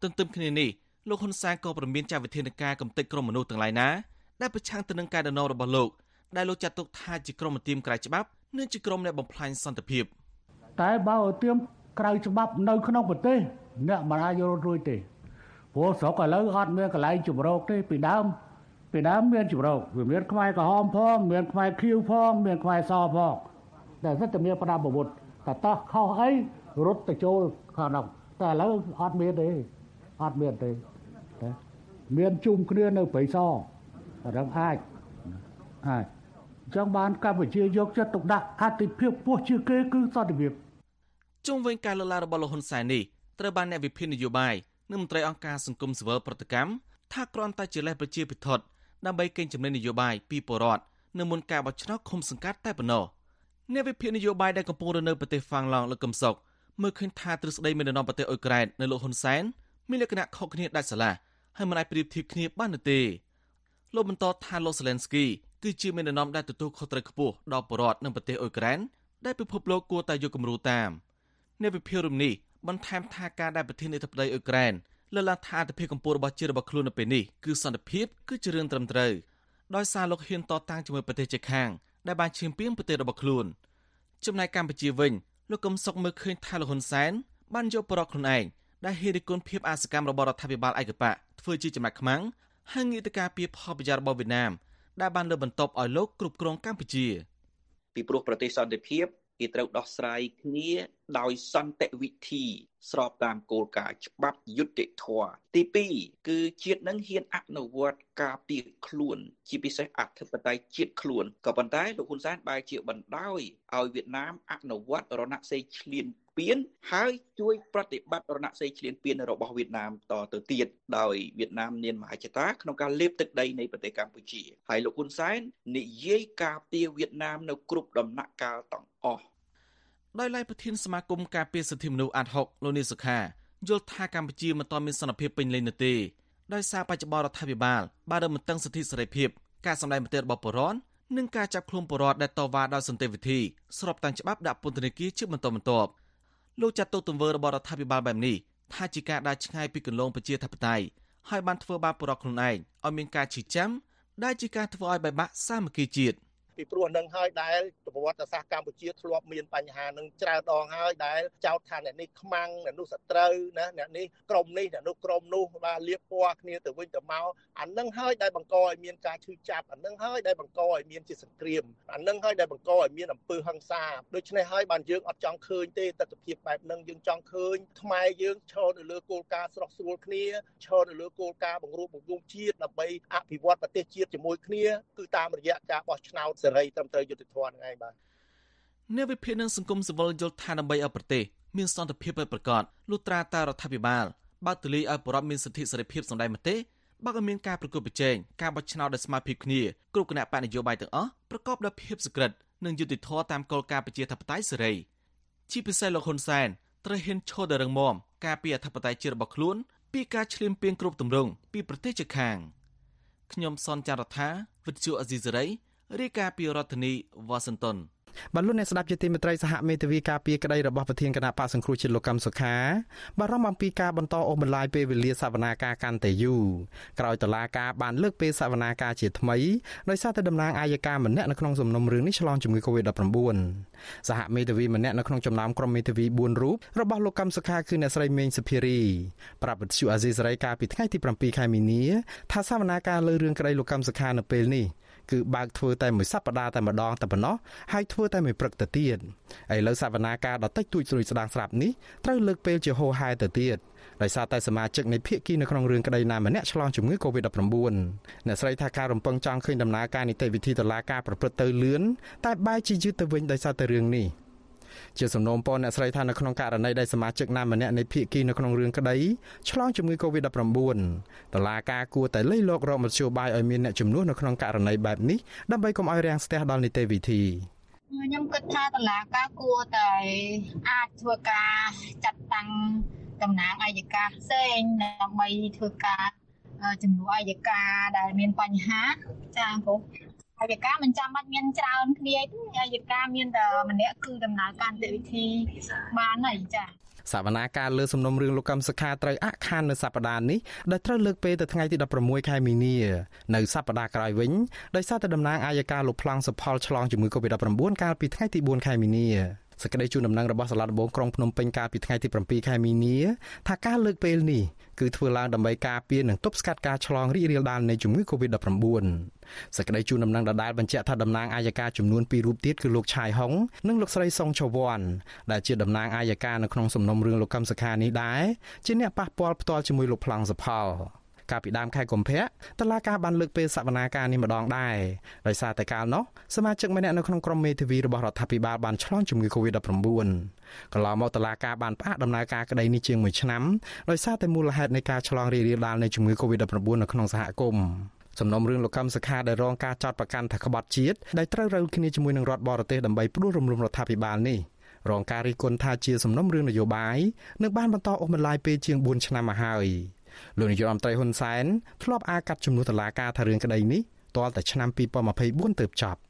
ទន្ទឹមគ្នានេះលោកហ៊ុនសែនក៏ប្រមានចាត់វិធានការកំទេចក្រុមមនុស្សទាំងឡាយណាដែលប្រឆាំងទៅនឹងការដំណងរបស់លោកដែលលោកចាត់ទុកថាជាក្រុមមន្ទីរក្រៅច្បាប់និងជាក្រុមអ្នកបំផ្លាញសន្តិភាពតែបើឲ្យទៀមក្រៅច្បាប់នៅក្នុងប្រទេសអ្នកមិនអាចរត់រួចទេព្រោះស្រុកឥឡូវអត់មានកន្លែងជំរកទេពីដើម ពីដើមមានជំរកវាមានខ្មែរក្រហមផងមានខ្មែរខៀវផងមានខ្មែរសផងតែសិតតែមានប្រដាប់អាវុធតែតោះខុសអីរត់ទៅចូលខាងនោះតែឥឡូវអត់មានទេអត់មានទេមានជុំគ្នានៅព្រៃសររឹងអាចអាចចង់បានកម្ពុជាយកចិត្តទុកដាក់អតិភិបពោះជាគេគឺសន្តិភាពជុំវិញការលើកឡើងរបស់លោកហ៊ុនសែននេះត្រូវបានអ្នកវិភាគនយោបាយនិងមន្ត្រីអង្គការសង្គមស៊ីវិលប្រតិកម្មថាគ្រាន់តែជាលេសប្រជាពិធដ្ឋ ដើម្បីកេងចំណេញនយោបាយពីបរដ្ឋនៅមុនការបោះឆ្នោតឃុំសង្កាត់តែប៉ុណ្ណោះអ្នកវិភាគនយោបាយដែលកំពុងរស់នៅប្រទេសហ្វាំងឡង់លោកកឹមសុខមើលឃើញថាទ្រឹស្ដីមេដឹកនាំប្រទេសអ៊ុយក្រែននៅលោកហ៊ុនសែនមានលក្ខណៈខុសគ្នាដាច់ស្រឡះហើយមិនអាចប្រៀបធៀបគ្នាបាននោះទេលោកបន្តថាលោកសេឡិនស្គីគឺជាមេដឹកនាំដែលទទួលខុសត្រូវខ្ពស់ដល់បរដ្ឋនិងប្រទេសអ៊ុយក្រែនដែលពិភពលោកគួរតែយកគំរូតាមអ្នកវិភាគរំនេះបន្ថែមថាការដែលប្រធានាធិបតីអ៊ុយក្រែន លើកឡើងថាអធិភាពកម្ពុជារបស់ជាតិរបស់ខ្លួននៅពេលនេះគឺសន្តិភាពគឺជារឿងត្រឹមត្រូវដោយសារលោកហ៊ានតតាំងជាមួយប្រទេសជិតខាងដែលបានឈាមពាងប្រទេសរបស់ខ្លួនចំណែកកម្ពុជាវិញលោកកឹមសុខមើលឃើញថាលោកហ៊ុនសែនបានយកបរិបទខ្លួនឯងដែលហេតុគុណភាពអាសកម្មរបស់រដ្ឋាភិបាលឯកបៈធ្វើជាចំណាក់ខ្មាំងហើយងាកទៅការពីផលប្រយោជន៍របស់វៀតណាមដែលបានលើបន្ទប់ឲ្យលោកគ្រប់គ្រងកម្ពុជាពីព្រោះប្រទេសសន្តិភាព គេត្រូវដោះស្រាយគ្នាដោយសន្តិវិធី ស្របតាមគោលការណ៍ច្បាប់យុត្តិធម៌ទី2គឺជាតិនឹងហ៊ានអនុវត្តការពារខ្លួន ជាពិសេសអធិបតេយ្យជាតិខ្លួនក៏ប៉ុន្តែលោកហ៊ុនសែនបែរជាបណ្ដោយឲ្យវៀតណាមអនុវត្តរណសេរីឈ្លានពានហើយជួយប្រតិបត្តិរណសេរីឈ្លានពានរបស់វៀតណាមតទៅទៀតដោយវៀតណាមមានមហាចតាក្នុងការលេបទឹកដីនៃប្រទេសកម្ពុជាហើយលោកហ៊ុនសែននិយាយការពារវៀតណាមនៅគ្រប់ដំណាក់កាលទាំងអស់ ដោយឡែកប្រធានសមាគមការពារសិទ្ធិមនុស្សអាត់ហុកលោកនីសុខាយល់ថាកម្ពុជាមិនទាន់មានសន្តិភាពពេញលេញនោះទេដោយសារបច្ចុប្បន្នរដ្ឋាភិបាលបានរំតឹងសិទ្ធិសេរីភាពការសម្ដែងមតិរបស់ប្រជាពលរដ្ឋនិងការចាប់ខ្លួនប្រជាពលរដ្ឋដែលតវ៉ាដោយសន្តិវិធីស្របតាមច្បាប់ដាក់ពន្ធនាគារជាបន្តបន្ទាប់លោកចាត់ទុកទង្វើរបស់រដ្ឋាភិបាលបែបនេះថាជាការដើរឆ្ងាយពីគន្លងប្រជាធិបតេយ្យហើយបានធ្វើបាបប្រជាពលរដ្ឋខ្លួនឯងឲ្យមានការឈឺចាំដែលជាការធ្វើឲ្យបែកបាក់សាមគ្គីជាតិ។ ពីព្រោះនឹងហើយដែលប្រវត្តិសាស្ត្រកម្ពុជាធ្លាប់មានបញ្ហានឹងច្រើនដងហើយដែលចោទថាអ្នកនេះខ្មាំងអ្នកនោះសត្រូវណាអ្នកនេះក្រុមនេះអ្នកនោះក្រុមនោះបាទលៀបពណ៌គ្នាទៅវិញទៅមកអានឹងហើយដែលបង្កឲ្យមានការឈឺចាប់អានឹងហើយដែលបង្កឲ្យមានជាសង្គ្រាមអានឹងហើយដែលបង្កឲ្យមានអំពើហិង្សាដូច្នេះហើយបានយើងអត់ចង់ឃើញទេទស្សនវិជ្ជាបែបហ្នឹងយើងចង់ឃើញខ្មែរយើងឈរនៅលើគោលការណ៍ស្រស់ស្រួលគ្នាឈរនៅលើគោលការណ៍បង្រួបបង្រួមជាតិដើម្បីអភិវឌ្ឍប្រទេសជាតិជាមួយគ្នាគឺតាមរយៈការបោះឆ្នោតសេរីត្រឹមត្រូវយុត្តិធម៌ហ្នឹងឯងបាទអ្នកវិភាគនឹងសង្គមស៊ីវិលយល់ថាដើម្បីឲ្យប្រទេសមានសន្តិភាពពិតប្រាកដលុះត្រាតែរដ្ឋាភិបាលបើកទូលាយឲ្យប្រជាពលរដ្ឋមានសិទ្ធិសេរីភាពសម្ដែងមតិបើកឲ្យមានការប្រកួតប្រជែងការបោះឆ្នោតដោយស្មារតីគ្នាគ្រប់គណៈបកនយោបាយទាំងអស់ប្រកបដោយភាពសុក្រិតនិងយុត្តិធម៌តាមគោលការណ៍ប្រជាធិបតេយ្យសេរីជាពិសេសលោកហ៊ុនសែនត្រូវហ៊ានឈរដល់រងមមការពីអធិបតេយ្យជាតិរបស់ខ្លួនពីការឈ្លានពានគ្រប់ទម្រង់ពីប្រទេសជិតខាងខ្ញុំសនចាររថាវិទ្យុអេស៊ីសេរី រាយការណ៍ពីរដ្ឋធានីវ៉ាស៊ីនតោនបាទលោកអ្នកស្ដាប់ជាទីមេត្រីសហមេធាវីការពីក្តីរបស់ប្រធានគណៈបកសង្គ្រោះជាតិលោកកឹមសុខាបារម្ភអំពីការបន្តអូសបន្លាយពេលវេលាសវនាការកាន់តែយូរក្រោយតឡាការបានលើកពេលសវនាការជាថ្មីដោយសារតែតំណាងអាយកាម្នាក់នៅក្នុងសំណុំរឿងនេះឆ្លងជំងឺ Covid-19 សហមេធាវីម្នាក់នៅក្នុងចំណោមក្រុមមេធាវី4រូបរបស់លោកកឹមសុខាគឺអ្នកស្រីមេងសុភារីប្រាប់វិទ្យុអាស៊ីសេរីកាលពីថ្ងៃទី7ខែមីនាថាសវនាការលើរឿងក្តីលោកកឹមសុខានៅពេលនេះ គឺបើកធ្វើតែមួយសប្តាហ៍តែម្ដងតែប៉ុណ្ណោះហើយធ្វើតែមួយព្រឹកទៅទៀតឥឡូវសវនាការដ៏តិចតួចស្រួយស្ដាងស្រាប់នេះត្រូវលើកពេលជាហោហែទៅទៀតដោយសារតែសមាជិកនៃភាគីនៅក្នុងរឿងក្តីណាម្នាក់ឆ្លងជំងឺ Covid-19 អ្នកស្រីថាការរំពឹងចង់ឃើញដំណើរការនីតិវិធីតុលាការប្រព្រឹត្តទៅលឿនតែបែរជាយឺតទៅវិញដោយសារតែរឿងនេះ ជាសំណូមពរអ្នកស្រីថានៅក្នុងករណីដែលសមាជិកណាម្នាក់នៃភាគីនៅក្នុងរឿងក្តីឆ្លងជំងឺ Covid-19 តឡាការគួរតែលៃលោករកមធ្យោបាយឲ្យមានអ្នកជំនួសនៅក្នុងករណីបែបនេះដើម្បីកុំឲ្យរាំងស្ទះដល់នីតិវិធីខ្ញុំគិតថាតឡាការគួរតែអាចធ្វើការចាត់តាំងតំណាងអัยការផ្សេងដើម្បីធ្វើការជំនួសអัยការដែលមានបញ្ហាចាព្រោះ អัยការមិនចាំបាច់មានច្រើនគ្នាទេអัยការមានតែម្នាក់គឺដំណើរការនីតិវិធីបានហើយចាសវនាការលើសំណុំរឿងលោកកម្មសខាត្រូវអខាននៅសប្តាហ៍នេះដែលត្រូវលើកពេលទៅថ្ងៃទី16ខែមីនានៅសប្តាហ៍ក្រោយវិញដោយសារតែតំណាងអាយកាលោកប្លង់សុផលឆ្លងជំងឺ Covid-19 កាលពីថ្ងៃទី4ខែមីនា សេចក្តីជូនដំណឹងរបស់សាលាដំបងក្រុងភ្នំពេញកាលពីថ្ងៃទី7ខែមីនាថាការលើកពេលនេះគឺធ្វើឡើងដើម្បីការពារនិងទប់ស្កាត់ការឆ្លងរីករាលដាលនៃជំងឺ Covid-19 សេចក្តីជូនដំណឹងដដែលបញ្ជាក់ថាតំណាងអាយកាចំនួន2រូបទៀតគឺលោកឆាយហុងនិងលោកស្រីសុងឆវ័នដែលជាតំណាងអាយកានៅក្នុងសំណុំរឿងលោកកឹមសុខានេះដែរជាអ្នកប៉ះពាល់ផ្ទាល់ជាមួយលោកប្លង់សផល កាលពីដើមខែកុម្ភៈតឡាការបានលើកពេលសវនាការនេះម្ដងដែរដោយសារតែកាលនោះសមាជិកម្នាក់នៅក្នុងក្រុមមេធាវីរបស់រដ្ឋាភិបាលបានឆ្លងជំងឺ Covid-19 កន្លងមកតឡាការបានផ្អាកដំណើរការក្តីនេះជាង1ឆ្នាំដោយសារតែមូលហេតុនៃការឆ្លងរីករាលដាលនៃជំងឺ Covid-19 នៅក្នុងសហគមន៍សំណុំរឿងលោកកម្មសខាដែលរងការចោទប្រកាន់ថាក្បត់ជាតិដែលត្រូវរើគ្នាជាមួយនឹងរដ្ឋបរទេសដើម្បីផ្ដួលរំលំរដ្ឋាភិបាលនេះរងការរិះគន់ថាជាសំណុំរឿងនយោបាយនិងបានបន្តអូសបន្លាយពេលជាង4ឆ្នាំមកហើយ លោកនាយករដ្ឋមន្ត្រីហ៊ុនសែនធ្លាប់អាកាត់ជំនួសតុលាការថារឿងក្តីនេះទាល់តែឆ្នាំ2024ទើបចប់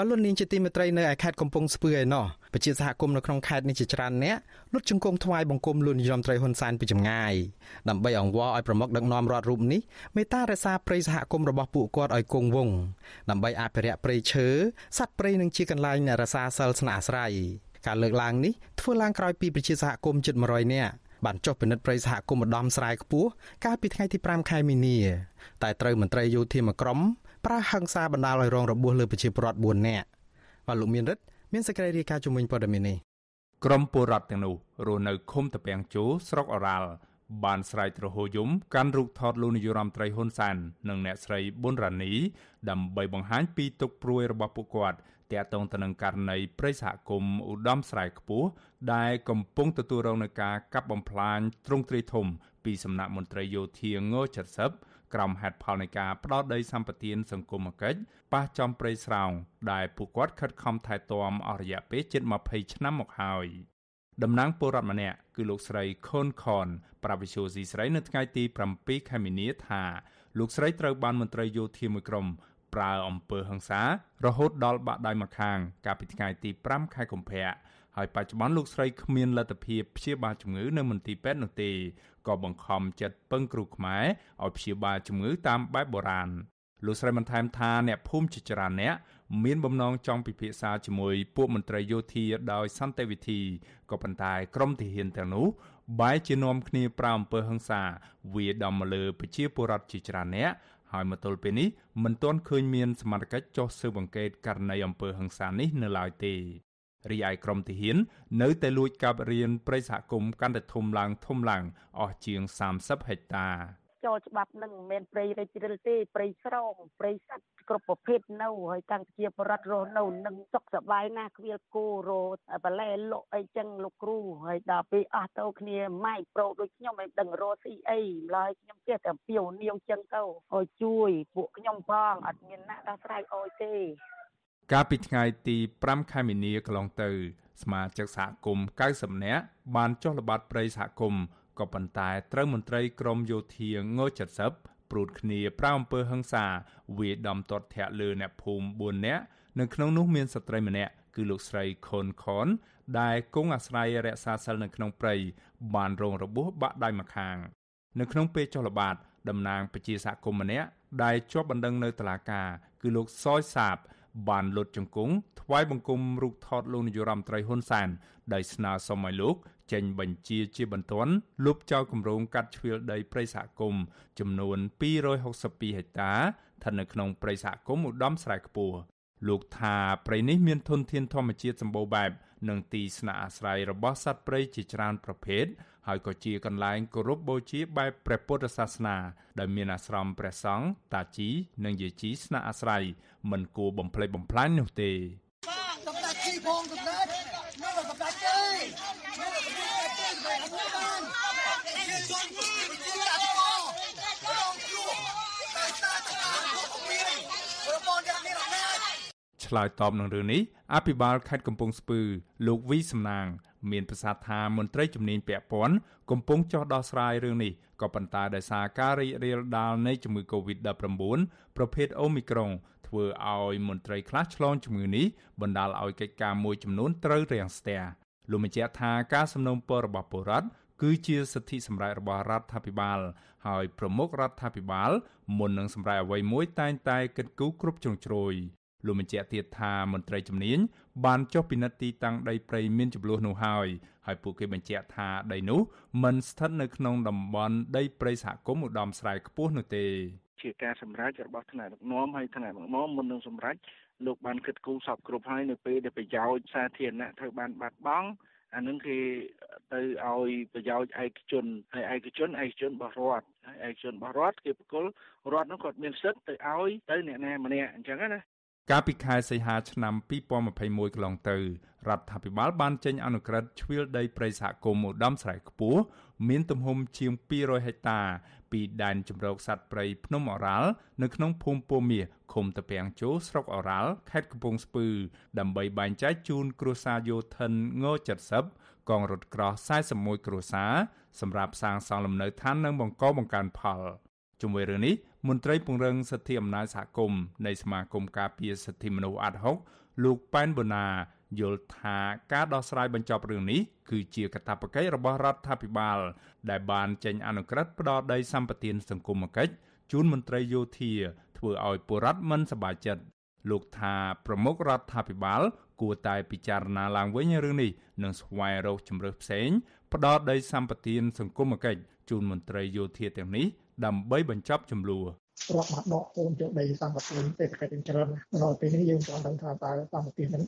បាទលោកនាងជាទីមេត្រីនៅឯខេត្តកំពង់ស្ពឺឯណោះប្រជាសហគមន៍នៅក្នុងខេត្តនេះជាច្រើនអ្នកលុតជង្គង់ថ្វាយបង្គំលោកនាយរដ្ឋមន្ត្រីហ៊ុនសែនពីចម្ងាយដើម្បីអង្វរឲ្យប្រមុខដឹកនាំរដ្ឋរូបនេះមេត្តារក្សាព្រៃសហគមន៍របស់ពួកគាត់ឲ្យគង់វង្សដើម្បីអភិរក្សព្រៃឈើសត្វព្រៃនិងជាកន្លែងអ្នករក្សាសិលស្នាក់អាស្រ័យការលើកឡើងនេះធ្វើឡើងក្រោយពីប្រជាសហគមន៍ជិត100នាក់បានចុះពិនិត្យព្រៃសហគមន៍ម្ដំស្រែខ្ពស់កាលពីថ្ងៃទី5ខែមីនាតែត្រូវមន្ត្រីយោធាមួយក្រុម ប្រើហិង្សាបណ្ដាលឲ្យរងរបួសលើប្រជាពលរដ្ឋ4នាក់បាទលោកមានរិទ្ធមានសេចក្តីរាយការណ៍ជំវិញព័ត៌មាននេះក្រមពលរដ្ឋទាំងនោះរស់នៅឃុំតាពាំងជោស្រុកអរ៉ាល់បានស្រែកទ្រហោយំកាន់រូបថតលោកនាយរដ្ឋមន្ត្រីហ៊ុនសែននិងអ្នកស្រីប៊ុនរ៉ានី ដើម្បីបង្ហាញពីទុកព្រួយរបស់ពួកគាត់ទាក់ទងទៅនឹងករណីប្រិយសហគមន៍ឧត្តមស្រែខ្ពស់ដែលកំពុងទទួលរងនឹងការកាប់បំផ្លាញទ្រង់ទ្រាយធំពីសំណាក់មន្ត្រីយោធាង70 ក្រោមហេតុផលនៃការផ្ដោតដីសម្បត្តិសង្គមគិច្ចប៉ះចំព្រៃស្រោងដែលពួកគាត់ខិតខំថែទាំអស់រយៈពេលជិត20ឆ្នាំមកហើយតំណាងពលរដ្ឋម្នាក់គឺលោកស្រីខុនខនប្រាវិសុយស៊ីស្រីនៅថ្ងៃទី7ខែមីនាថាលោកស្រីត្រូវបានមន្ត្រីយោធាមួយក្រុមប្រើអំពើហិង្សារហូតដល់បាក់ដៃម្ខាង កាលពីថ្ងៃទី5ខែកុម្ភៈ ហើយបច្ចុប្បន្នលោកស្រីគ្មានលទ្ធភាពព្យាបាលជំងឺនៅមន្ទីរពេទ្យនោះទេក៏បង្ខំចិត្តពឹងគ្រូខ្មែរឲ្យព្យាបាលជំងឺតាមបែបបុរាណលោកស្រីបានថែមថាអ្នកភូមិជាច្រើនអ្នកមានបំណងចង់ពិភាក្សាជាមួយពួកមន្ត្រីយោធាដោយសន្តិវិធីក៏ប៉ុន្តែក្រមទាហានទាំងនោះបែរជានាំគ្នាប្រៅអំពើហិង្សាវាដំមកលើប្រជាពលរដ្ឋជាច្រើនអ្នកហើយមកទល់ពេលនេះមិនទាន់ឃើញមានសមត្ថកិច្ចចុះស៊ើបអង្កេតករណីអំពើហិង្សានេះនៅឡើយទេ រីឯក្រមទាហាននៅតែលួចកាប់រៀនព្រៃសហគមន៍កាន់តែធំឡើងធំឡើងអស់ជាង30ហិកតាចូលច្បាប់នឹងមិនមែនព្រៃរិចរិលទេព្រៃស្រោងព្រៃសត្វគ្រប់ប្រភេទនៅហើយតាំងជាបរិវត្តរស់នៅនឹងសុខសប្បាយណាស់គ្វាលគោរោបលែលក់អីចឹងលោកគ្រូហើយដល់ពេលអស់ទៅគ្នាម៉ៃប្រូដូចខ្ញុំមិនដឹងរស់ស៊ីអីម្ល៉េះខ្ញុំចេះតែពីវនាវចឹងទៅឲ្យជួយពួកខ្ញុំផងអត់មានណាដោះស្រាយអោយទេ កាលពីថ្ងៃទី5ខែមីនាកន្លងទៅ សមាជិកសហគមន៍90នាក់បានចុះល្បាតព្រៃសហគមន៍ក៏ប៉ុន្តែត្រូវមន្ត្រីក្រមយោធាង70ព្រួតគ្នាប្រៅអំពើហិង្សាវាយដំទាត់ធាក់លើអ្នកភូមិ4នាក់នៅក្នុងនោះមានស្ត្រីម្នាក់គឺលោកស្រីខុនខនដែលគង់អាស្រ័យរក្សាសិលនៅក្នុងព្រៃបានរងរបួសបាក់ដៃម្ខាង នៅក្នុងពេលចុះល្បាតតំណាងប្រជាសហគមន៍ម្នាក់ដែលជាប់បណ្ដឹងនៅតុលាការគឺលោកសយសាប បានលុតជង្គង់ថ្វាយបង្គំរូបថតលោកនាយរដ្ឋមន្ត្រីហ៊ុនសែនដោយស្នើសុំឲ្យលោកចេញបញ្ជាជាបន្ទាន់លុបចោលគម្រោងកាត់ជ្រៀលដីព្រៃសហគមន៍ចំនួន262ហិកតាស្ថិតនៅក្នុងព្រៃសហគមន៍ឧត្តមស្រែខ្ពស់លោកថាព្រៃនេះមានធនធានធម្មជាតិសម្បូរបែបនិងទីស្នាក់អាស្រ័យរបស់សត្វព្រៃជាច្រើនប្រភេទ ហើយក៏ជាកន្លែងគោរពបូជាបែបព្រះពុទ្ធសាសនា ដែលមានអាស្រមព្រះសង្ឃតាជីនិងយាជីស្នាក់អាស្រ័យមិនគួរបំផ្លិចបំផ្លាញនោះទេសម្ដេចជីផងសម្ដេចនៅសម្ដេចទេនៅសម្ដេចទេបានជាជន់ជាកាត់កោបងគ្រូតែតាតាពួកមានប្រព័ន្ធយ៉ាងនេះរណាឆ្លើយតបនឹងរឿងនេះអភិបាលខេត្តកំពង់ស្ពឺលោកវីសំណាង មានប្រសាសន៍ថាមន្ត្រីជំនាញពាក់ព័ន្ធកំពុងចោះដោះស្រាយរឿងនេះក៏ប៉ុន្តែដោយសារការរីករាលដាលនៃជំងឺ Covid-19 ប្រភេទ Omicron ធ្វើឲ្យមន្ត្រីខ្លះឆ្លងជំងឺនេះបណ្ដាលឲ្យកិច្ចការមួយចំនួនត្រូវរាំងស្ទះលោកបញ្ជាក់ថាការសំណូមពររបស់ពលរដ្ឋគឺជាសិទ្ធិសម្រេចរបស់រដ្ឋាភិបាល ហើយប្រមុខរដ្ឋាភិបាលមុននឹងសម្រេចអ្វីមួយតែងតែគិតគូរគ្រប់ជ្រុងជ្រោយ លោកបញ្ជាក់ទៀតថាមន្ត្រីជំនាញបានចុះពិនិត្យទីតាំងដីព្រៃមានចំនួននោះហើយហើយពួកគេបញ្ជាក់ថាដីនោះមិនស្ថិតនៅក្នុងតំបន់ដីព្រៃសហគមន៍ឧត្តមស្រែខ្ពស់នោះទេជាការសម្រេចរបស់ថ្នាក់ដឹកនាំហើយថ្នាក់ដឹកនាំមុននឹងសម្រេចលោកបានគិតគូរសពគ្រប់ហើយនៅពេលដែលប្រយោជន៍សាធារណៈត្រូវបានបាត់បង់អានឹងគេទៅឲ្យប្រយោជន៍ឯកជនហើយឯកជនឯកជនរបស់រដ្ឋហើយឯកជនរបស់រដ្ឋគេបកគលរដ្ឋនោះគាត់មានសិទ្ធិទៅឲ្យទៅអ្នកណាម្នាក់អញ្ចឹងណា កាលពីខែសីហាឆ្នាំ2021កន្លងទៅរដ្ឋាភិបាលបានចេញអនុក្រឹត្យជ្រៀលដីព្រៃសហគមន៍ឧត្តមស្រែខ្ពស់មានទំហំជាង200ហិកតា ពីដែនជម្រកសត្វព្រៃភ្នំអរ៉ាល់នៅក្នុងភូមិពោមាសឃុំតាពាំងជោស្រុកអរ៉ាល់ខេត្តកំពង់ស្ពឺ ដើម្បីបែងចែកជូនគ្រួសារយោធិនង70កងរថក្រោះ41គ្រួសារសម្រាប់សាងសង់លំនៅឋាននិងបង្កបង្កើនផល ជាមួយរឿងនេះមន្ត្រីពង្រឹងសិទ្ធិអំណាចសហគមន៍នៃសមាគមការពារសិទ្ធិមនុស្សអាត់ហុកលោកប៉ែនបូណាយល់ថាការដោះស្រាយបញ្ចប់រឿងនេះគឺជាកាតព្វកិច្ចរបស់រដ្ឋាភិបាល ដែលបានចេញអនុក្រឹត្យផ្ដល់ដីសម្បត្តិសង្គមគិច្ចជូនមន្ត្រីយោធា ធ្វើឲ្យពលរដ្ឋមិនសប្បាយចិត្តលោកថាប្រមុខរដ្ឋាភិបាល គួរតែពិចារណាឡើងវិញរឿងនេះនិងស្វែងរកជំរើសផ្សេងផ្ដល់ដីសម្បត្តិសង្គមគិច្ចជូនមន្ត្រីយោធាទាំងនេះ ដើម្បីបញ្ចប់ចំនួនរាប់មកដកកូនយកដីសម្បត្តិសេដ្ឋកិច្ចច្រើនដល់ពេលនេះយើងចង់ដឹងថាតើសម្បត្តិនឹង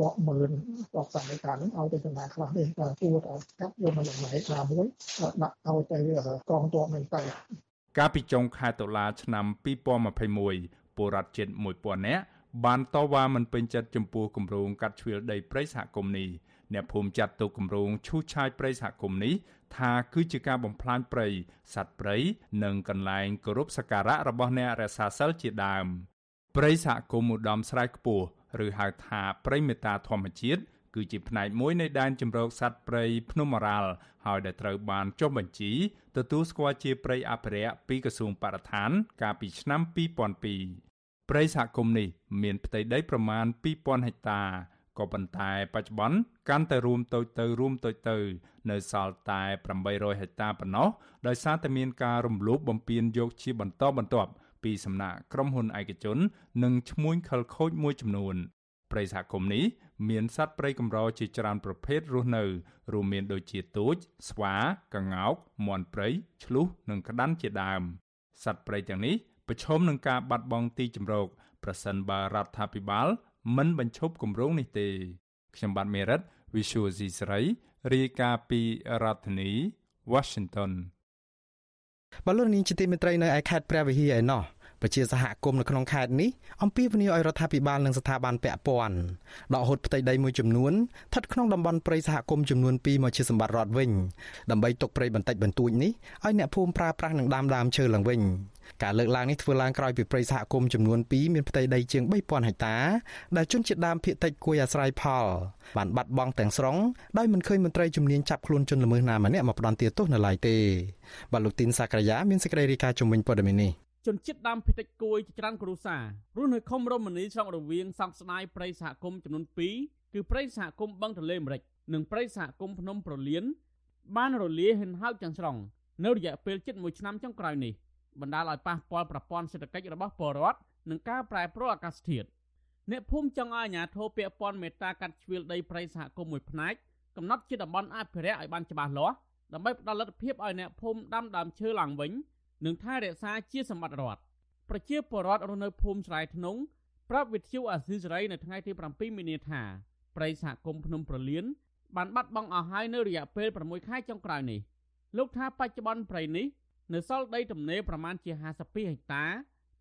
រាប់ម៉ឺនរាប់សមិការនឹងឲ្យទៅចំណាខ្លះនេះតើគួរតែកាត់យកមកលំហែណាមួយដាក់ឲ្យទៅកងទ័ពនឹងទៅកាលពីចុងខែតុលាឆ្នាំ2021ពលរដ្ឋជិត1000នាក់បានតវ៉ាមិនពេញចិត្តចំពោះគម្រោងកាត់ជ្រៀលដីព្រៃសហគមន៍នេះ អ្នកភូមិចាត់ទុកគម្រោងឈូសឆាយព្រៃសហគមន៍នេះថាគឺជាការបំផ្លាញព្រៃសត្វព្រៃនិងកន្លែងគោរពសក្ការៈរបស់អ្នករក្សាសិលជាដើមព្រៃសហគមន៍ឧត្តមស្រែខ្ពស់ឬហៅថាព្រៃមេតាធម្មជាតិគឺជាផ្នែកមួយនៃដែនជម្រកសត្វព្រៃភ្នំអរ៉ាល់ហើយដែលត្រូវបានចុះបញ្ជីទទួលស្គាល់ជាព្រៃអភិរក្សពីក្រសួងបរិស្ថាន កាលពីឆ្នាំ2002ព្រៃសហគមន៍នេះមានផ្ទៃដីប្រមាណ2000ហិកតា ក៏ប៉ុន្តែបច្ចុប្បន្នកាន់តែរួមតូចទៅរួមតូចទៅនៅសល់តែ800ហិកតាប៉ុណ្ណោះដោយសារតែមានការរំលោភបំពានយកជាបន្តបន្ទាប់ពីសំណាក់ក្រុមហ៊ុនឯកជន និងឈ្មួញខលខូចមួយចំនួនព្រៃសហគមន៍នេះមានសត្វព្រៃកម្រជាច្រើនប្រភេទរស់នៅរួមមានដូចជាទូច ស្វាកង្កោកមាន់ព្រៃឆ្លុះនិងក្តាន់ជាដើមសត្វព្រៃទាំងនេះប្រឈមនឹងការបាត់បង់ទីជម្រកប្រសិនបើរដ្ឋាភិបាល មិនបញ្ឈប់គម្រោងនេះទេ ខ្ញុំបាទមេរិត Visual C ស្រីរាយការណ៍ពីរដ្ឋធានី Washington បលូននាងជាទីមេត្រីនៅឯខេត្តព្រះវិហារឯណោះប្រជាសហគមន៍នៅក្នុងខេត្តនេះអំពាវនាវឲ្យរដ្ឋាភិបាលនិងស្ថាប័នពាក់ព័ន្ធដកហូតផ្ទៃដីមួយចំនួនស្ថិតក្នុងតំបន់ព្រៃសហគមន៍ចំនួន2មកជាសម្បត្តិរដ្ឋវិញដើម្បីទុកព្រៃបន្តិចបន្តួចនេះឲ្យអ្នកភូមិប្រើប្រាស់និងដាំដើមឈើឡើងវិញ ការលើកឡើងនេះធ្វើឡើងក្រោយពីព្រៃសហគមន៍ចំនួន2មានផ្ទៃដីជាង3000ហិកតាដែលជនជាតិដើមភាគតិចគួយអាស្រ័យផលបានបាត់បង់ទាំងស្រុងដោយមិនឃើញមន្ត្រីជំនាញចាប់ខ្លួនជនល្មើសណាម្នាក់មកផ្ដន្ទាទោសនៅឡើយទេបាទលោកទីនសាក្រយ៉ាមានសេចក្តីរាយការណ៍ជំវិញព័ត៌មាននេះជនជាតិដើមភាគតិចគួយជាច្រើនគ្រួសាររស់នៅខុំរមនីឆ្លងរវាងសង្ស្ដាយព្រៃសហគមន៍ចំនួន2គឺព្រៃសហគមន៍បឹងទន្លេអាមេរិកនិងព្រៃសហគមន៍ភ្នំប្រលៀនបានរលាយហិនហោចទាំងស្រុងនៅរយៈពេលជិត1ឆ្នាំចុងក្រោយនេះ បណ្ដាលឲ្យប៉ះពាល់ប្រព័ន្ធសេដ្ឋកិច្ចរបស់ពលរដ្ឋនិងការប្រែប្រួលអាកាសធាតុអ្នកភូមិចង់ឲ្យអាជ្ញាធរពាក់ព័ន្ធមេត្តាកាត់ជ្រៀលដីព្រៃសហគមន៍មួយផ្នែកកំណត់ជាតំបន់អភិរក្សឲ្យបានច្បាស់លាស់ដើម្បីផ្ដល់លទ្ធភាពឲ្យអ្នកភូមិដាំដើមឈើឡើងវិញនិងថែរក្សាជាសម្បត្តិរដ្ឋប្រជាពលរដ្ឋរស់នៅភូមិស្រែធ្នងប្រាប់វិទ្យុអាស៊ីសេរីនៅថ្ងៃទី7មីនាថាប្រិយសហគមន៍ភ្នំប្រលៀនបានបាត់បង់អស់ហើយនៅរយៈពេល6ខែចុងក្រោយនេះលោកថាបច្ចុប្បន្នព្រៃនេះ នៅសល់ដីទំនេរប្រមាណជា52ហិកតា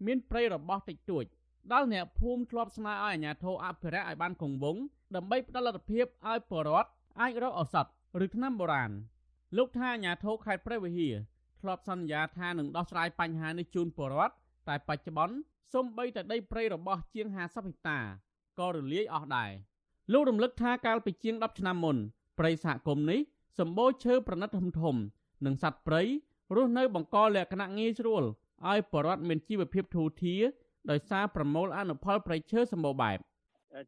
មានព្រៃរបស់តិចតួចដល់អ្នកភូមិធ្លាប់ស្នើឲ្យអាជ្ញាធរអភិរក្សឲ្យបានគង់វង្សដើម្បីផ្ដល់លទ្ធភាពឲ្យពលរដ្ឋអាចរកឱសថឬថ្នាំបុរាណលោកថាអាជ្ញាធរខេត្តព្រះវិហារធ្លាប់សន្យាថានឹងដោះស្រាយបញ្ហានេះជូនពលរដ្ឋតែបច្ចុប្បន្នសូម្បីតែដីព្រៃរបស់ជាង50ហិកតាក៏រលាយអស់ដែរលោករំលឹកថាកាលពីជាង10ឆ្នាំមុនព្រៃសហគមន៍នេះសម្បូរឈើប្រណិតធំធំ និងសត្វព្រៃ រស់នៅបង្កលក្ខណៈងាយស្រួលឲ្យបរដ្ឋមានជីវភាពធូរធារដោយសារប្រមូលអនុផលព្រៃឈើសម្បូរបែប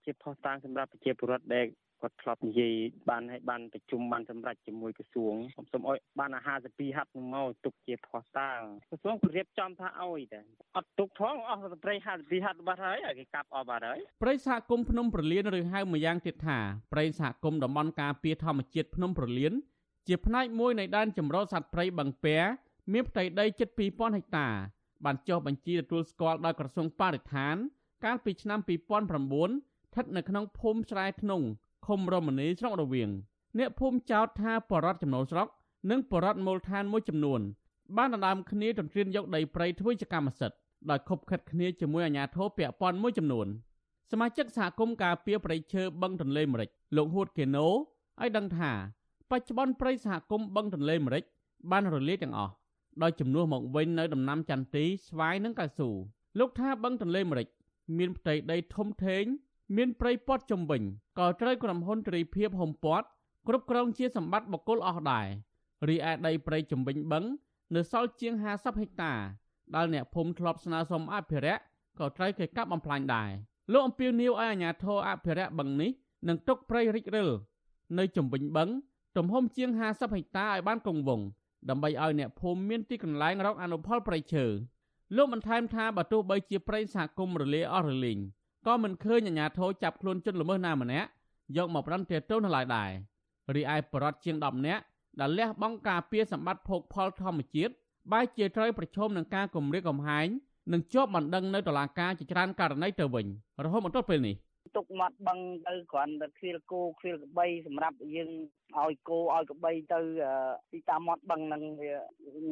ជាផុសតាងសម្រាប់ប្រជាពលរដ្ឋដែលគាត់ធ្លាប់និយាយបានឲ្យបានប្រជុំបានសម្រេចជាមួយក្រសួងខ្ញុំសូមឲ្យបាន52ហាត់មកទុកជាផុសតាងក្រសួងក៏រៀបចំថាឲ្យតែអត់ទុកផងអស់ប្រៃ52ហាត់បាត់ហើយគេកាប់អស់បាត់ហើយព្រៃសហគមន៍ភ្នំប្រលៀនឬហៅម្យ៉ាងទៀតថាព្រៃសហគមន៍តំបន់ការពារធម្មជាតិភ្នំប្រលៀន ជាផ្នែកមួយនៃដែនចម្រុះសត្វព្រៃបឹងពែមានផ្ទៃដីជិត2000ហិកតា បានចុះបញ្ជីទទួលស្គាល់ដោយក្រសួងបរិស្ថាន កាលពីឆ្នាំ2009ស្ថិតនៅក្នុងភូមិស្រែធ្នង់ឃុំរមនីស្រុករវៀងអ្នកភូមិចោទថាបរដ្ឋចំណូលស្រុក និងបរដ្ឋមូលដ្ឋានមួយចំនួន បានដណ្ដើមគ្នាទន្ទ្រានយកដីព្រៃធ្វើជាកម្មសិទ្ធិដោយខົບខិតគ្នាជាមួយអាជ្ញាធរពាក់ព័ន្ធមួយចំនួនសមាជិកសហគមន៍ការពារព្រៃឈើបឹងទន្លេមេរិចលោកហួតកេណូឲ្យដឹងថា បច្ចុប្បន្នព្រៃសហគមន៍បឹងទន្លេមេរិចបានរលាយទាំងអស់ដោយចំនួនមកវិញនៅដំណាំចន្ទីស្វាយនិងកៅស៊ូលោកថាបឹងទន្លេមេរិច មានផ្ទៃដីធំធេងមានព្រៃព័ទ្ធជំវិញក៏ត្រូវក្រុមហ៊ុនទ្រីភិបហុំព័ទ្ធគ្រប់គ្រងជាសម្បត្តិបុគ្គលអស់ដែររីឯដីព្រៃជំវិញបឹងនៅសល់ជាង50ហិកតាដែលអ្នកភូមិធ្លាប់ស្នើសុំអភិរក្សក៏ត្រូវគេកាប់បំផ្លាញដែរលោកអំពីលនីវឲ្យអាជ្ញាធរអភិរក្សបឹងនេះនឹងទុកព្រៃរិចរិលនៅជំវិញបឹង ទំហំជាង50ហិកតាឲ្យបានគង់វង្សដើម្បីឲ្យអ្នកភូមិមានទីកន្លែងរកអនុផលព្រៃឈើលោកបន្ថែមថាបើទោះបីជាព្រៃសហគមន៍រលាយអស់រលីងក៏មិនឃើញអាជ្ញាធរចាប់ខ្លួនជនល្មើសណាម្នាក់យកមកប្រន្ទាទោសនៅឡើយដែររីឯបរិវត្តជាង10នាក់ដែលលះបង់ការពារសម្បត្តិភោគផលធម្មជាតិបែរជាត្រូវប្រឈមនឹងការគំរាមកំហែងនិងជាប់បណ្ដឹងនៅតុលាការជាច្រើនករណីទៅវិញរហូតមកទល់ពេលនេះ ទុកមាត់បឹងទៅគ្រាន់តែខ្វៀលគោខ្វៀលក្បីសម្រាប់យើងឲ្យគោឲ្យក្បីទៅទីតាមមាត់បឹងហ្នឹងវា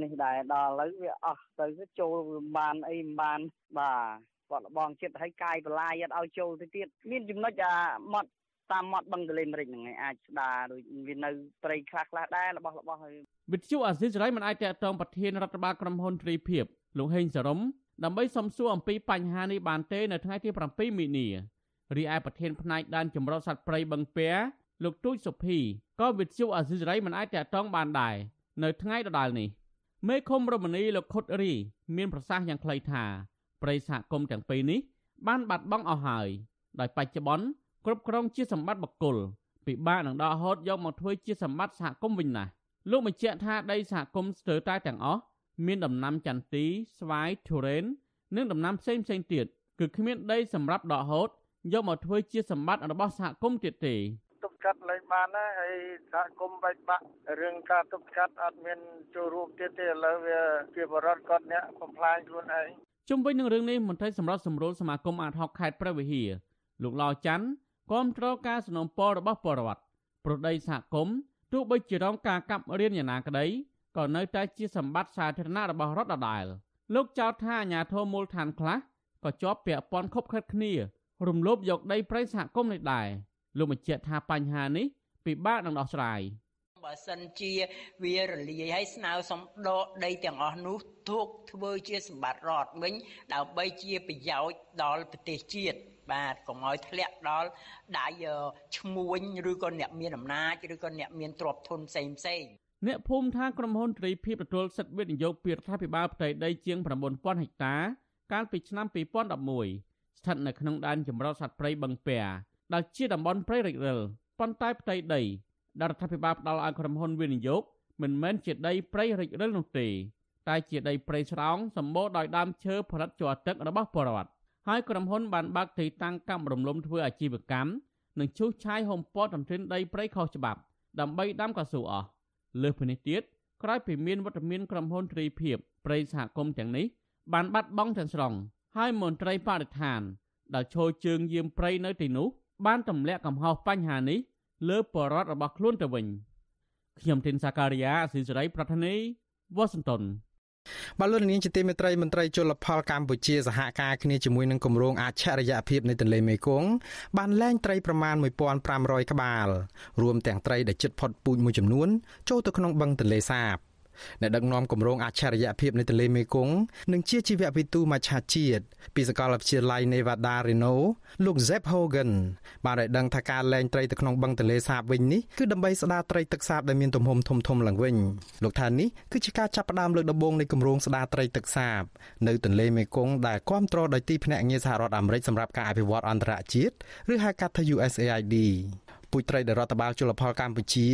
នេះដែរដល់ឥឡូវវាអស់ទៅចូលបានអីមិនបានបាទគាត់លបងចិត្តឲ្យកាយបលាយអត់ឲ្យចូលទៅទៀតមានចំណុចអាមាត់តាមមាត់បឹងទលេមេរិចហ្នឹងឯងអាចស្ដារដូចវានៅព្រៃខ្លះខ្លះដែររបស់របស់ហើយវិទ្យុអាស៊ីសេរីមិនអាចតតងប្រធានរដ្ឋបាលក្រុមហ៊ុនទ្រីភិបលោកហេងសរមដើម្បីសំសួរអំពីបញ្ហានេះបានទេនៅថ្ងៃទី7មីនា រីឯប្រធានផ្នែកដែនចម្រុះសត្វព្រៃបឹងពែលោកទូចសុភីក៏វិទ្យុអាស៊ីសេរីមិនអាចតតងបានដែរនៅថ្ងៃដដែលនេះមេឃុំរមនីលោកខុតរី មានប្រសាសន៍យ៉ាងខ្លីថាព្រៃសហគមន៍ទាំងពីរនេះ បានបាត់បង់អស់ហើយដោយបច្ចុប្បន្នគ្រប់គ្រងជាសម្បត្តិបុគ្គលពិបាកនឹងដកហូតយកមកធ្វើជាសម្បត្តិសហគមន៍វិញណាស់លោកបញ្ជាក់ថាដីសហគមន៍ស្ទើរតែទាំងអស់មានដំណាំចន្ទីស្វាយទុរេននិងដំណាំផ្សេងផ្សេងទៀតគឺគ្មានដីសម្រាប់ដកហូត យកមកធ្វើជាសម្បត្តិរបស់សហគមន៍ទៀតទេទុកកាត់លែងបានណាហើយសហគមន៍បែកបាក់រឿងការទុកកាត់អត់មានចូលរួមទៀតទេឥឡូវវាជាបរិវត្តគាត់អ្នកបំផ្លាញខ្លួនឯងជុំវិញនឹងរឿងនេះមន្ត្រីសម្រាប់សម្រួលសមាគមអាតហុកខេត្តព្រះវិហារលោកឡោច័ន្ទគាំទ្រការสนับสนุนរបស់ពលរដ្ឋប្រដីសហគមន៍ទោះបីជារងការកាប់រៀនយ៉ាងណាក្តីក៏នៅតែជាសម្បត្តិសាធារណៈរបស់រដ្ឋដដែលលោកចោទថាអាញាធរមូលដ្ឋានខ្លះក៏ជាប់ពាក់ព័ន្ធខົບខិតគ្នា រំលោភយកដីព្រៃសហគមន៍នេះដែរលោកបញ្ជាក់ថាបញ្ហានេះពិបាកនឹងដោះស្រាយបើសិនជាវារលាយហើយស្នើសុំដកដីទាំងអស់នោះទុកធ្វើជាសម្បត្តិរដ្ឋវិញដើម្បីជាប្រយោជន៍ដល់ប្រទេសជាតិបាទកុំឲ្យធ្លាក់ដល់ដៃឈ្មួញឬក៏អ្នកមានអំណាចឬក៏អ្នកមានទ្រព្យធនផ្សេងផ្សេងអ្នកភូមិថាក្រុមហ៊ុនត្រីភិបទទួលសិទ្ធិវិនិយោគពីរដ្ឋាភិបាលផ្ទៃដីជាង9000ហិកតា កាលពីឆ្នាំ2011 ស្ថិតនៅក្នុងដែនចម្រុះសត្វព្រៃបឹងពែដែលជាតំបន់ព្រៃរិចរិលប៉ុន្តែផ្ទៃដីដែលរដ្ឋាភិបាលផ្ដល់ឲ្យក្រុមហ៊ុនវិនិយោគមិនមែនជាដីព្រៃរិចរិលនោះទេតែជាដីព្រៃស្រោងសម្បូរដោយដើមឈើផលិតជ័រទឹករបស់ពលរដ្ឋហើយក្រុមហ៊ុនបានបើកទីតាំងកម្មរំលំធ្វើអាជីវកម្មនិងឈូសឆាយហុំព័ទ្ធទន្ទ្រានដីព្រៃខុសច្បាប់ ដើម្បីដាំកៅស៊ូអស់លើសពីនេះទៀតក្រោយពីមានវត្តមានក្រុមហ៊ុនទ្រីភិបព្រៃសហគមន៍ទាំងនេះបានបាត់បង់ទាំងស្រុង ហើយមន្ត្រីបរិស្ថានដែលឈរជើងយាមព្រៃនៅទីនោះបានទម្លាក់កំហុសបញ្ហានេះលើបរដ្ឋរបស់ខ្លួនទៅវិញខ្ញុំធីនសាការីយ៉ាអស៊ីសេរីប្រធានីវ៉ាស៊ីនតោនបាទលោកនាងជាទីមេត្រីមន្ត្រីជលផលកម្ពុជាសហការគ្នាជាមួយនឹងគម្រោងអច្ឆរិយភាពនៃទន្លេមេគង្គបានលែងត្រីប្រមាណ1500ក្បាល រួមទាំងត្រីដែលជិតផុតពូជមួយចំនួនចូលទៅក្នុងបឹងទន្លេសាប អ្នកដឹកនាំគម្រោងអច្ឆរិយភាពនៃទន្លេមេគង្គនិងជាជីវវិទូមច្ឆជាតិពីសាកលវិទ្យាល័យ Nevada Reno លោក Zeb Hogan បានឲ្យដឹងថាការលែងត្រីទៅក្នុងបឹងទន្លេសាបវិញនេះគឺដើម្បីស្ដារត្រីទឹកសាបដែលមានទំហំធំធំឡើងវិញលោកថានេះគឺជាការចាប់ផ្ដើមលើកដំបូងនៃគម្រោងស្ដារត្រីទឹកសាបនៅទន្លេមេគង្គដែលគ្រប់គ្រងដោយទីភ្នាក់ងារសហរដ្ឋអាមេរិកសម្រាប់ការអភិវឌ្ឍអន្តរជាតិឬហៅកាត់ថា USAID ពូជត្រីដែលរដ្ឋបាលជលផលកម្ពុជា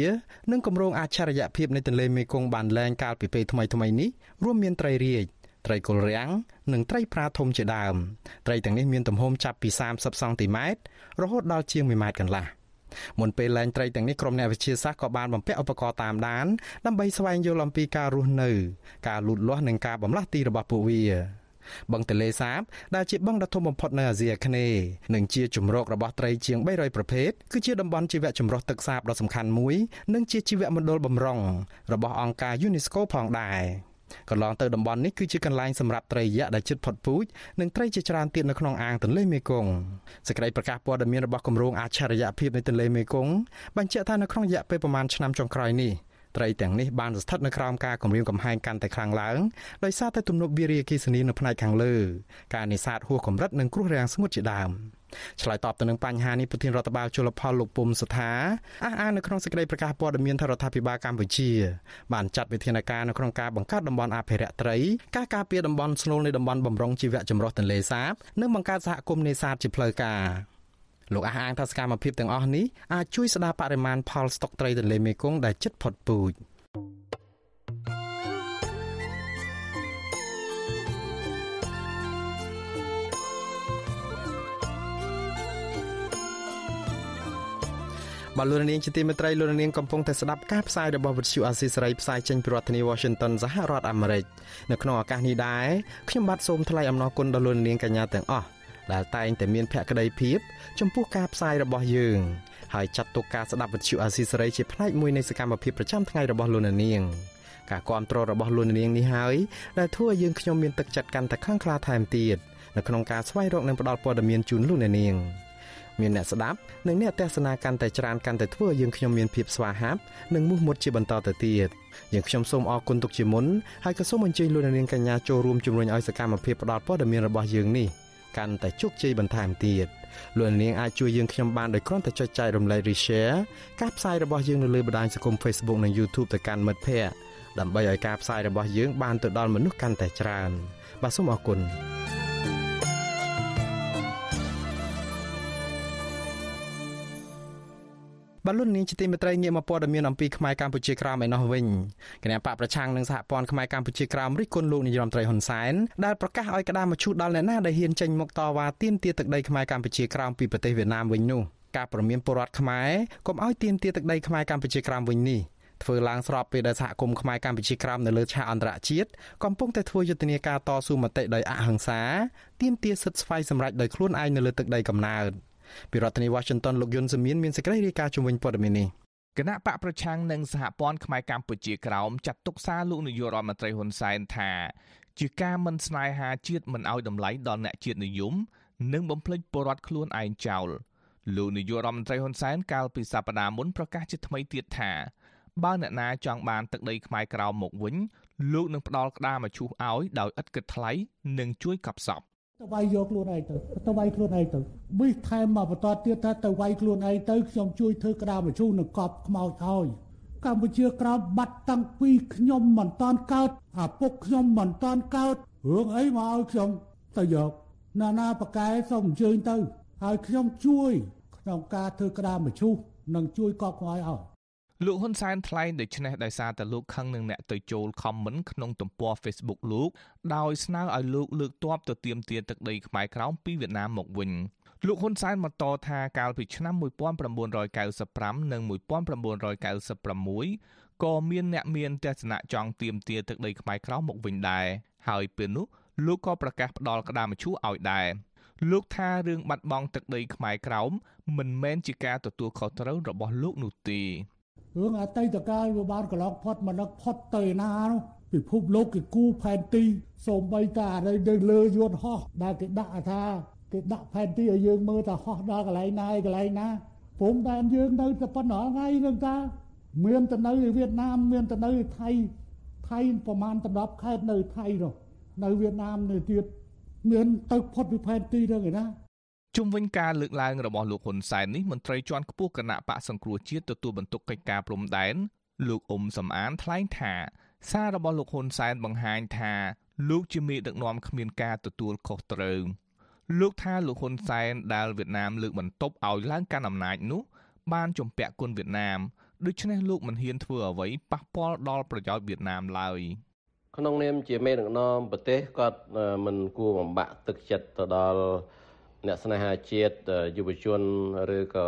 និងគម្រោងអច្ឆរិយភាពនៃទន្លេមេគង្គបានលែងកាលពីពេលថ្មីៗនេះរួមមានត្រីរាជត្រីកុលរាំងនិងត្រីប្រាធំជាដើមត្រីទាំងនេះមានទំហំចាប់ពី30សង់ទីម៉ែត្ររហូតដល់ជាង1ម៉ែត្រកន្លះមុនពេលលែងត្រីទាំងនេះក្រុមអ្នកវិទ្យាសាស្ត្រក៏បានបំពាក់ឧបករណ៍តាមដានដើម្បីស្វែងយល់អំពីការរស់នៅ ការលូតលាស់និងការបំលាស់ទីរបស់ពួកវា បឹងទន្លេសាបដែលជាបឹងដ៏ធំបំផុតនៅអាស៊ីអាគ្នេយ៍និងជាជំរករបស់ត្រីជាង300ប្រភេទគឺជាតំបន់ជីវៈចម្រុះទឹកសាបដ៏សំខាន់មួយនិងជាជីវមណ្ឌលបំរុងរបស់អង្គការ UNESCO ផងដែរកន្លងទៅតំបន់នេះគឺជាកន្លែងសម្រាប់ត្រីយក្សដែលជិតផុតពូជនិងត្រីជាច្រើនទៀតនៅក្នុងអាងទន្លេមេគង្គសេចក្តីប្រកាសព័ត៌មានរបស់គម្រោងអច្ឆរិយភាពនៃទន្លេមេគង្គបញ្ជាក់ថានៅក្នុងរយៈពេលប្រមាណឆ្នាំចុងក្រោយនេះ ត្រីទាំងនេះបានស្ថិតនៅក្រោមការគំរាមកំហែងកាន់តែខ្លាំងឡើងដោយសារតែទំនប់វារីអគ្គិសនីនៅផ្នែកខាងលើការនេសាទហួសកម្រិតនិងគ្រោះរាំងស្ងួតជាដើមឆ្លើយតបទៅនឹងបញ្ហានេះប្រធានរដ្ឋបាលជលផលលោកពុំសុថាអះអាងនៅក្នុងសេចក្តីប្រកាសព័ត៌មានថារដ្ឋាភិបាលកម្ពុជា បានចាត់វិធានការនៅក្នុងការបង្កើតតំបន់អភិរក្សត្រីការការពារតំបន់ស្នូលនៃតំបន់បំរុងជីវៈចម្រុះទន្លេសាប និងបង្កើតសហគមន៍នេសាទជាផ្លូវការ លោកអះអាងថាសកម្មភាពទាំងអស់នេះអាចជួយស្ដារបរិមាណផលស្តុកត្រីទន្លេមេគង្គដែលជិតផុតពូជ។បាទលោកនាងជាទីមេត្រីលោកនាងកំពុងតែស្ដាប់ការផ្សាយរបស់វិទ្យុអាស៊ីសេរីផ្សាយចេញពីរដ្ឋធានី Washington សហរដ្ឋអាមេរិកនៅក្នុងឱកាសនេះដែរខ្ញុំបាទសូមថ្លែងអំណរគុណដល់លោកនាងកញ្ញាទាំងអស់ ដែលតែងតែមានភក្ដីភាពចំពោះការផ្សាយរបស់យើងហើយចាត់ទុកការស្ដាប់វិទ្យុអាស៊ីសេរីជាផ្នែកមួយនៃសកម្មភាពប្រចាំថ្ងៃរបស់លោកនាងការគ្រប់គ្រងរបស់លោកនាងនេះហើយដែលធ្វើឲ្យយើងខ្ញុំមានទឹកចិត្តកាន់តែខ្លាំងក្លាថែមទៀតនៅក្នុងការស្វែងរកនិងផ្តល់ព័ត៌មានជូនលោកនាងមានអ្នកស្ដាប់និងអ្នកទស្សនាកាន់តែច្រើនកាន់តែធ្វើឲ្យយើងខ្ញុំមានភាពស្វាហាប់និងមោះមុតជាបន្តទៅទៀតយើងខ្ញុំសូមអរគុណទុកជាមុនហើយក៏សូមអញ្ជើញលោកនាងកញ្ញាចូលរួមជំរុញឲ្យសកម្មភាពផ្តល់ព័ត៌មានរបស់យើងនេះ កាន់តែជោគជ័យបន្ថែមទៀតលោកនាងអាចជួយយើងខ្ញុំបានដោយគ្រាន់តែចុចចែករំលែក Share ការផ្សាយរបស់យើងនៅលើបណ្ដាញសង្គម Facebook និង YouTube ទៅកាន់មិត្តភ័ក្តិដើម្បីឲ្យការផ្សាយរបស់យើងបានទៅដល់មនុស្សកាន់តែច្រើនបាទសូមអរគុណ បលុននាងជាទីមេត្រីងាកមកព័ត៌មានអំពីខ្មែរកម្ពុជាក្រោមឯណោះវិញគណៈបកប្រឆាំងនឹងសហព័ន្ធខ្មែរកម្ពុជាក្រោមរិះគន់លោកនាយរដ្ឋមន្ត្រីហ៊ុនសែនដែលប្រកាសឲ្យក្តារមឈូសដល់អ្នកណាដែលហ៊ានចេញមុខតវ៉ាទាមទារទឹកដីខ្មែរកម្ពុជាក្រោមពីប្រទេសវៀតណាមវិញនោះការប្រមានពលរដ្ឋខ្មែរកុំឲ្យទាមទារទឹកដីខ្មែរកម្ពុជាក្រោមវិញនេះធ្វើឡើងស្របពេលដែលសហគមន៍ខ្មែរកម្ពុជាក្រោមនៅលើឆាកអន្តរជាតិកំពុងតែធ្វើយុទ្ធនាការតស៊ូមតិដោយអហិង្សាទាមទារសិទ្ធិស្វ័យសម្រេចដោយខ្លួនឯងនៅលើទឹកដីកំណើត។ ពីរដ្ឋធានី Washington លោកយុនសមៀនមានសេចក្តីរាយការណ៍ជំវិញព័ត៌មាននេះគណៈបកប្រឆាំងនិងសហព័ន្ធខ្មែរកម្ពុជាក្រោមចាត់ទុកសារលោកនាយករដ្ឋមន្ត្រីហ៊ុនសែនថាជាការមិនស្នេហាជាតិមិនអោយតម្លៃដល់អ្នកជាតិនិយមនិងបំភ្លេចពលរដ្ឋខ្លួនឯងចោលលោកនាយករដ្ឋមន្ត្រីហ៊ុនសែនកាលពីសប្តាហ៍មុនប្រកាសជាថ្មីទៀតថាបើអ្នកណាចង់បានទឹកដីខ្មែរក្រោមមកវិញលោកនឹងផ្ដល់ក្តារមឈូសឲ្យដោយឥតគិតថ្លៃនិងជួយកប់សព ទៅវាយយកខ្លួនឯងទៅទៅវាយខ្លួនឯងទៅប៊ីសថែមមកបន្តទៀតថាទៅវាយខ្លួនឯងទៅខ្ញុំជួយធ្វើក្តារមជូរនឹងកប់ខ្មោចឲ្យកម្ពុជាក្រោមបាត់តាំងពីខ្ញុំមិនតាន់កើតអាពុកខ្ញុំមិនតាន់កើតរឿងអីមកឲ្យខ្ញុំទៅយកណានាបកែសូមអញ្ជើញទៅ ហើយខ្ញុំជួយក្នុងការធ្វើក្តារមជូរនិងជួយកប់ខ្មោចឲ្យ លោកហ៊ុនសែនថ្លែងដូច្នេះដោយសារតែលោកខឹងនឹងអ្នកទៅចូលខមមិនក្នុងទំព័រ Facebook លោកដោយស្នើឲ្យលោកលើកទ័ពទៅទាមទារទឹកដីខ្មែរក្រោមពីវៀតណាមមកវិញលោកហ៊ុនសែនបន្តថាកាលពីឆ្នាំ1995និង1996ក៏មានអ្នកមានទស្សនៈចង់ទាមទារទឹកដីខ្មែរក្រោមមកវិញដែរហើយពេលនោះលោកក៏ប្រកាសផ្ដល់ក្តារមឈូសឲ្យដែរលោកថារឿងបាត់បង់ទឹកដីខ្មែរក្រោមមិនមែនជាការទទួលខុសត្រូវរបស់លោកនោះទេ រឿងអតីតកាលវាបានកន្លងផុតមកនឹកផុតទៅណានោះពិភពលោកគេគូផែនទីសូម្បីតែអីនៅលើយន្តហោះដែលគេដាក់ថាគេដាក់ផែនទីឲ្យយើងមើលថាហោះដល់កន្លែងណាឯកន្លែងណាព្រមតែយើងនៅតែប៉ុណ្ណោះថ្ងៃនឹងតាមានទៅនៅវៀតណាមមានទៅនៅថៃថៃប្រហែល10ខេត្តនៅថៃនោះនៅវៀតណាមនៅទៀតមានទៅផុតពីផែនទីទៅឯណា ជុំវិញការលើកឡើងរបស់លោកហ៊ុនសែននេះមន្ត្រីជាន់ខ្ពស់គណៈបកសង្គ្រោះជាតិទទួលបន្ទុកកិច្ចការព្រំដែនលោកអ៊ុំសំអានថ្លែងថា សាររបស់លោកហ៊ុនសែនបង្ហាញថាលោកជាមេដឹកនាំគ្មានការទទួលខុសត្រូវលោកថាលោកហ៊ុនសែនដែលវៀតណាមលើកបន្ទប់ឲ្យឡើងកាន់អំណាចនោះ បានជំពាក់គុណវៀតណាមដូច្នេះលោកមិនហ៊ានធ្វើអ្វីប៉ះពាល់ដល់ប្រយោជន៍វៀតណាមឡើយក្នុងនាមជាមេដឹកនាំប្រទេសគាត់មិនគួរបំបាក់ទឹកចិត្តទៅដល់ អ្នកស្នេហាជាតិយុវជនឬក៏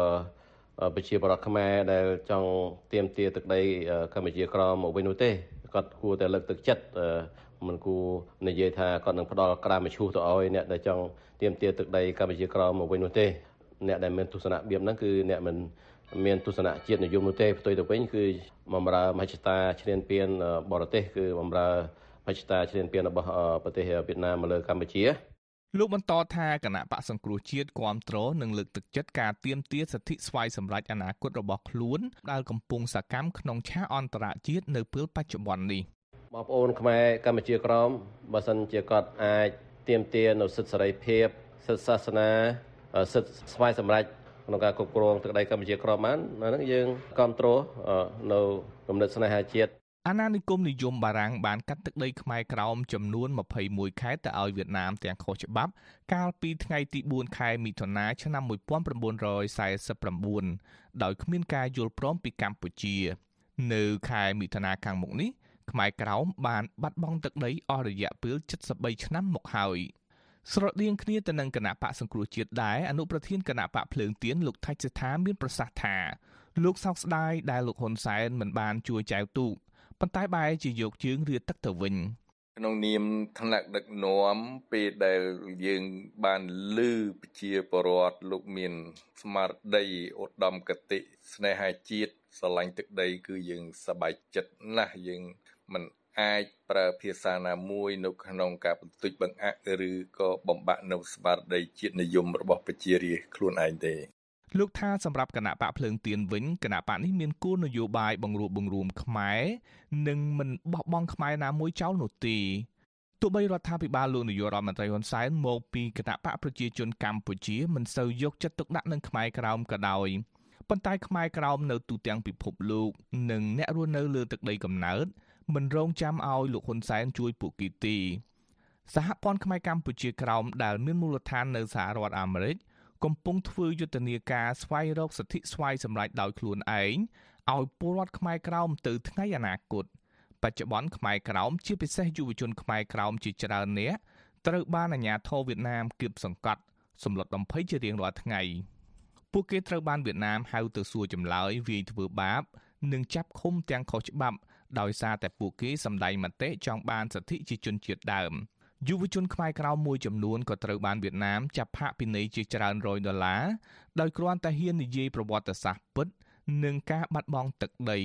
ប្រជាពលរដ្ឋខ្មែរដែលចង់ទៀមទាទឹកដីកម្ពុជាក្រមមកវិញនោះទេគាត់គួរតែលើកទឹកចិត្តមិនគួរនិយាយថាគាត់នឹងផ្ដល់ក្រាមឈូសទៅឲ្យអ្នកដែលចង់ទៀមទាទឹកដីកម្ពុជាក្រមមកវិញនោះទេអ្នកដែលមានទស្សនៈបៀបហ្នឹងគឺអ្នកមិនមានទស្សនៈជាតិនិយមនោះទេផ្ទុយទៅវិញគឺបំរើមហិច្ឆតាឈ្លានពានបរទេសគឺបំរើមហិច្ឆតាឈ្លានពានរបស់ប្រទេសវៀតណាមមកលើកម្ពុជា លោកបន្តថាគណៈបកសង្គ្រោះជាតិគ្រប់គ្រងនិងលើកទឹកចិត្តការទៀមទាសិទ្ធិស្វ័យសម្រេចអនាគតរបស់ខ្លួនដែលកំពុងសកម្មក្នុងឆាកអន្តរជាតិនៅពេលបច្ចុប្បន្ននេះបងប្អូនខ្មែរកម្ពុជាក្រមបើសិនជាគាត់អាចទៀមទានៅសិទ្ធិសេរីភាពសិទ្ធិសាសនាសិទ្ធិស្វ័យសម្រេចក្នុងការគ្រប់គ្រងទឹកដីកម្ពុជាក្រមបានហ្នឹងយើងគ្រប់គ្រងនៅគំនិតស្នេហាជាតិ អាណានិគមនិយមបារាំងបានកាត់ទឹកដីខ្មែរក្រោមចំនួន21ខេត្តទៅឲ្យវៀតណាមទាំងខុសច្បាប់ កាលពីថ្ងៃទី4ខែមិថុនាឆ្នាំ1949ដោយគ្មានការយល់ព្រមពីកម្ពុជា នៅខែមិថុនាខាងមុខនេះខ្មែរក្រោមបានបាត់បង់ទឹកដីអស់រយៈពេល73ឆ្នាំមកហើយស្រដៀងគ្នាទៅនឹងគណៈបកសង្គ្រោះជាតិដែរអនុប្រធានគណៈបកភ្លើងទៀនលោកថៃសិដ្ឋាមានប្រសាសន៍ថាលោកសោកស្ដាយដែលលោកហ៊ុនសែនមិនបានជួយចែវទូក ប៉ុន្តែបែរជាយកជើងរៀទឹកទៅវិញក្នុងនាមថ្នាក់ដឹកនាំពេលដែលយើងបានលឺប្រជាពលរដ្ឋលោកមាន ស្មារតីឧត្តមគតិស្នេហាជាតិស្រឡាញ់ទឹកដី គឺយើងសប្បាយចិត្តណាស់យើងមិនអាចប្រើភាសាណាមួយនៅក្នុងការបន្ទិចបង្អាក់ឬក៏បំបាក់នៅស្មារតីជាតិនិយមរបស់ប្រជារាស្ត្រខ្លួនឯងទេ លោកថាសម្រាប់គណៈបកភ្លើងទៀនវិញគណៈបកនេះមានគោលនយោបាយបង្រួបបង្រួមខ្មែរនិងមិនបោះបង់ខ្មែរណាមួយចោលនោះទេទោះបីរដ្ឋាភិបាលលោកនាយករដ្ឋមន្ត្រីហ៊ុនសែនមកពីគណៈបកប្រជាជនកម្ពុជាមិនសូវយកចិត្តទុកដាក់នឹងខ្មែរក្រោមក៏ដោយប៉ុន្តែខ្មែរក្រោមនៅទូទាំងពិភពលោកនិងអ្នករស់នៅលើទឹកដីកំណើតមិនរងចាំឲ្យលោកហ៊ុនសែនជួយពួកគេទេសហព័ន្ធខ្មែរកម្ពុជាក្រោមដែលមានមូលដ្ឋាននៅសហរដ្ឋអាមេរិក កំពុងធ្វើយុទ្ធនាការស្វែងរកសិទ្ធិស្វ័យសម្រេចដោយខ្លួនឯងឲ្យពលរដ្ឋខ្មែរក្រោមទៅថ្ងៃអនាគតបច្ចុប្បន្នខ្មែរក្រោមជាពិសេសយុវជនខ្មែរក្រោមជាច្រើននាក់ត្រូវបានអាជ្ញាធរវៀតណាមគៀបសង្កត់សម្លុតបំភ័យជារៀងរាល់ថ្ងៃពួកគេត្រូវបានវៀតណាមហៅទៅសួរចម្លើយវាយធ្វើបាប និងចាប់ឃុំទាំងខុសច្បាប់ដោយសារតែពួកគេសម្ដែងមតិចង់បានសិទ្ធិជាជនជាតិដើម យុវជនខ្មែរក្រៅមួយចំនួនក៏ត្រូវបានវៀតណាមចាប់ផាកពិន័យជាច្រើនរយដុល្លារដោយគ្រាន់តែហ៊ាននិយាយប្រវត្តិសាស្ត្រពិតនិងការបាត់បង់ទឹកដី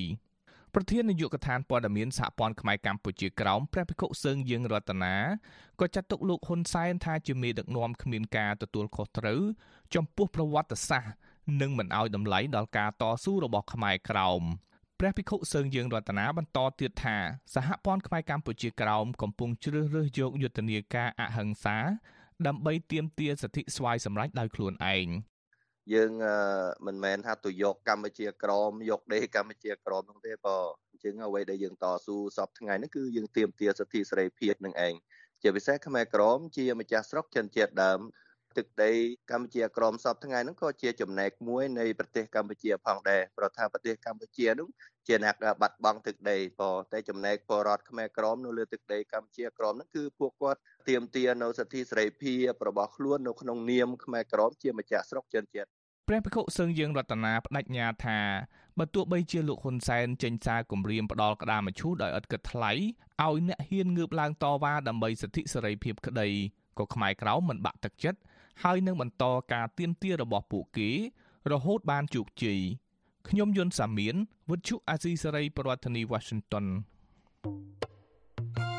ប្រធាននាយកដ្ឋានព័ត៌មានសហព័ន្ធខ្មែរកម្ពុជាក្រោមព្រះភិក្ខុសឹងយើងរតនាក៏ចាត់ទុកលោកហ៊ុនសែនថាជាមេដឹកនាំគ្មានការទទួលខុសត្រូវចំពោះប្រវត្តិសាស្ត្រនិងមិនអោយតម្លៃដល់ការតស៊ូរបស់ខ្មែរក្រោម ព្រះភិក្ខុសឹងយើងរតនាបន្តទៀតថាសហព័ន្ធខ្មែរកម្ពុជាក្រោមកំពុងជ្រើសរើសយកយុទ្ធនាការអហិង្សា ដើម្បីទាមទារសិទ្ធិស្វ័យសម្រេចដោយខ្លួនឯងយើងមិនមែនថាទៅយកកម្ពុជាក្រមយកដេកម្ពុជាក្រមនោះទេបើអញ្ចឹងអ្វីដែលយើងតស៊ូសពថ្ងៃនេះគឺយើងទាមទារសិទ្ធិសេរីភាពនឹងឯងជាពិសេសខ្មែរក្រមជាម្ចាស់ស្រុកចិនជាតិដើម ទឹកដីកម្ពុជាក្រមសពថ្ងៃហ្នឹងក៏ជាចំណែកមួយនៃប្រទេសកម្ពុជាផងដែរព្រោះថាប្រទេសកម្ពុជានោះជាអ្នកបាត់បង់ទឹកដីក៏តែចំណែកពលរដ្ឋខ្មែរក្រមនៅលើទឹកដីកម្ពុជាក្រមហ្នឹងគឺពួកគាត់ទាមទារនៅសិទ្ធិសេរីភាពរបស់ខ្លួននៅក្នុងនាមខ្មែរក្រមជាម្ចាស់ស្រុកចិនជាតិព្រះភិក្ខុសឹងយើងរតនាបដិញ្ញាថាបើទោះបីជាលោកហ៊ុនសែនចេញសារគម្រាមផ្ដាល់ក្តារមឈូសដោយឥតគិតថ្លៃឲ្យអ្នកហ៊ានងើបឡើងតវ៉ាដើម្បីសិទ្ធិសេរីភាពក្តីក៏ខ្មែរក្រៅមិនបាក់ទឹកចិត្ត ហើយនឹងបន្តការទៀមទារបស់ពួកគេ រហូតបានជោគជ័យខ្ញុំយុនសាមៀនវិទ្យុអាស៊ីសេរីប្រធានាធិបតី Washington thank you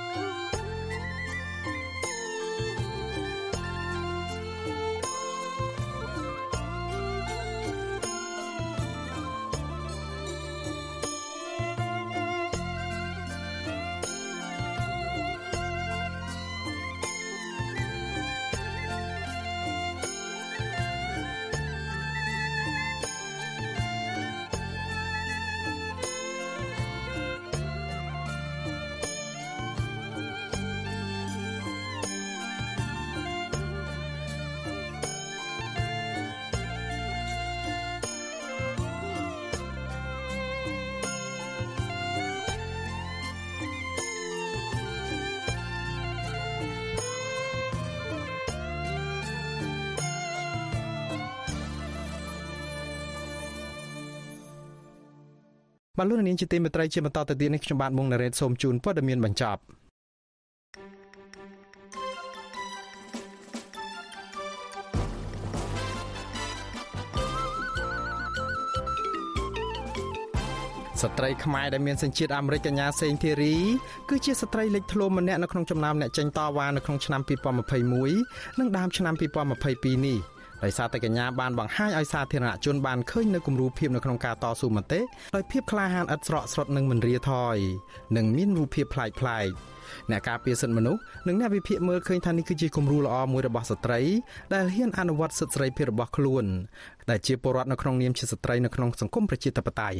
បាទលោកនាងជាទីមេត្រីជាបន្តទៅទៀតនេះខ្ញុំបាទមុងណារ៉េតសូមជូនព័ត៌មានបញ្ចប់ស្ត្រីខ្មែរដែលមានសញ្ជាតិអាមេរិកកញ្ញាសេងធីរីគឺជាស្ត្រីលេចធ្លោម្នាក់នៅក្នុងចំណោមអ្នកចេញតវ៉ានៅក្នុងឆ្នាំ2021និងដើមឆ្នាំ2022នេះ ដោយសារតែកញ្ញាបានបង្ហាញឲ្យសាធារណជនបានឃើញនៅគំរូភាពនៅក្នុងការតស៊ូមតិដោយភាពក្លាហានឥតស្រកស្រត់និងមិនរាថយនិងមានរូបភាពប្លែកប្លែកអ្នកការពារសិទ្ធិមនុស្សនិងអ្នកវិភាគមើលឃើញថានេះគឺជាគំរូល្អមួយរបស់ស្ត្រីដែលហ៊ានអនុវត្តសិទ្ធិសេរីភាពរបស់ខ្លួនដែលជាពលរដ្ឋនៅក្នុងនាមជាស្ត្រីនៅក្នុងសង្គមប្រជាធិបតេយ្យ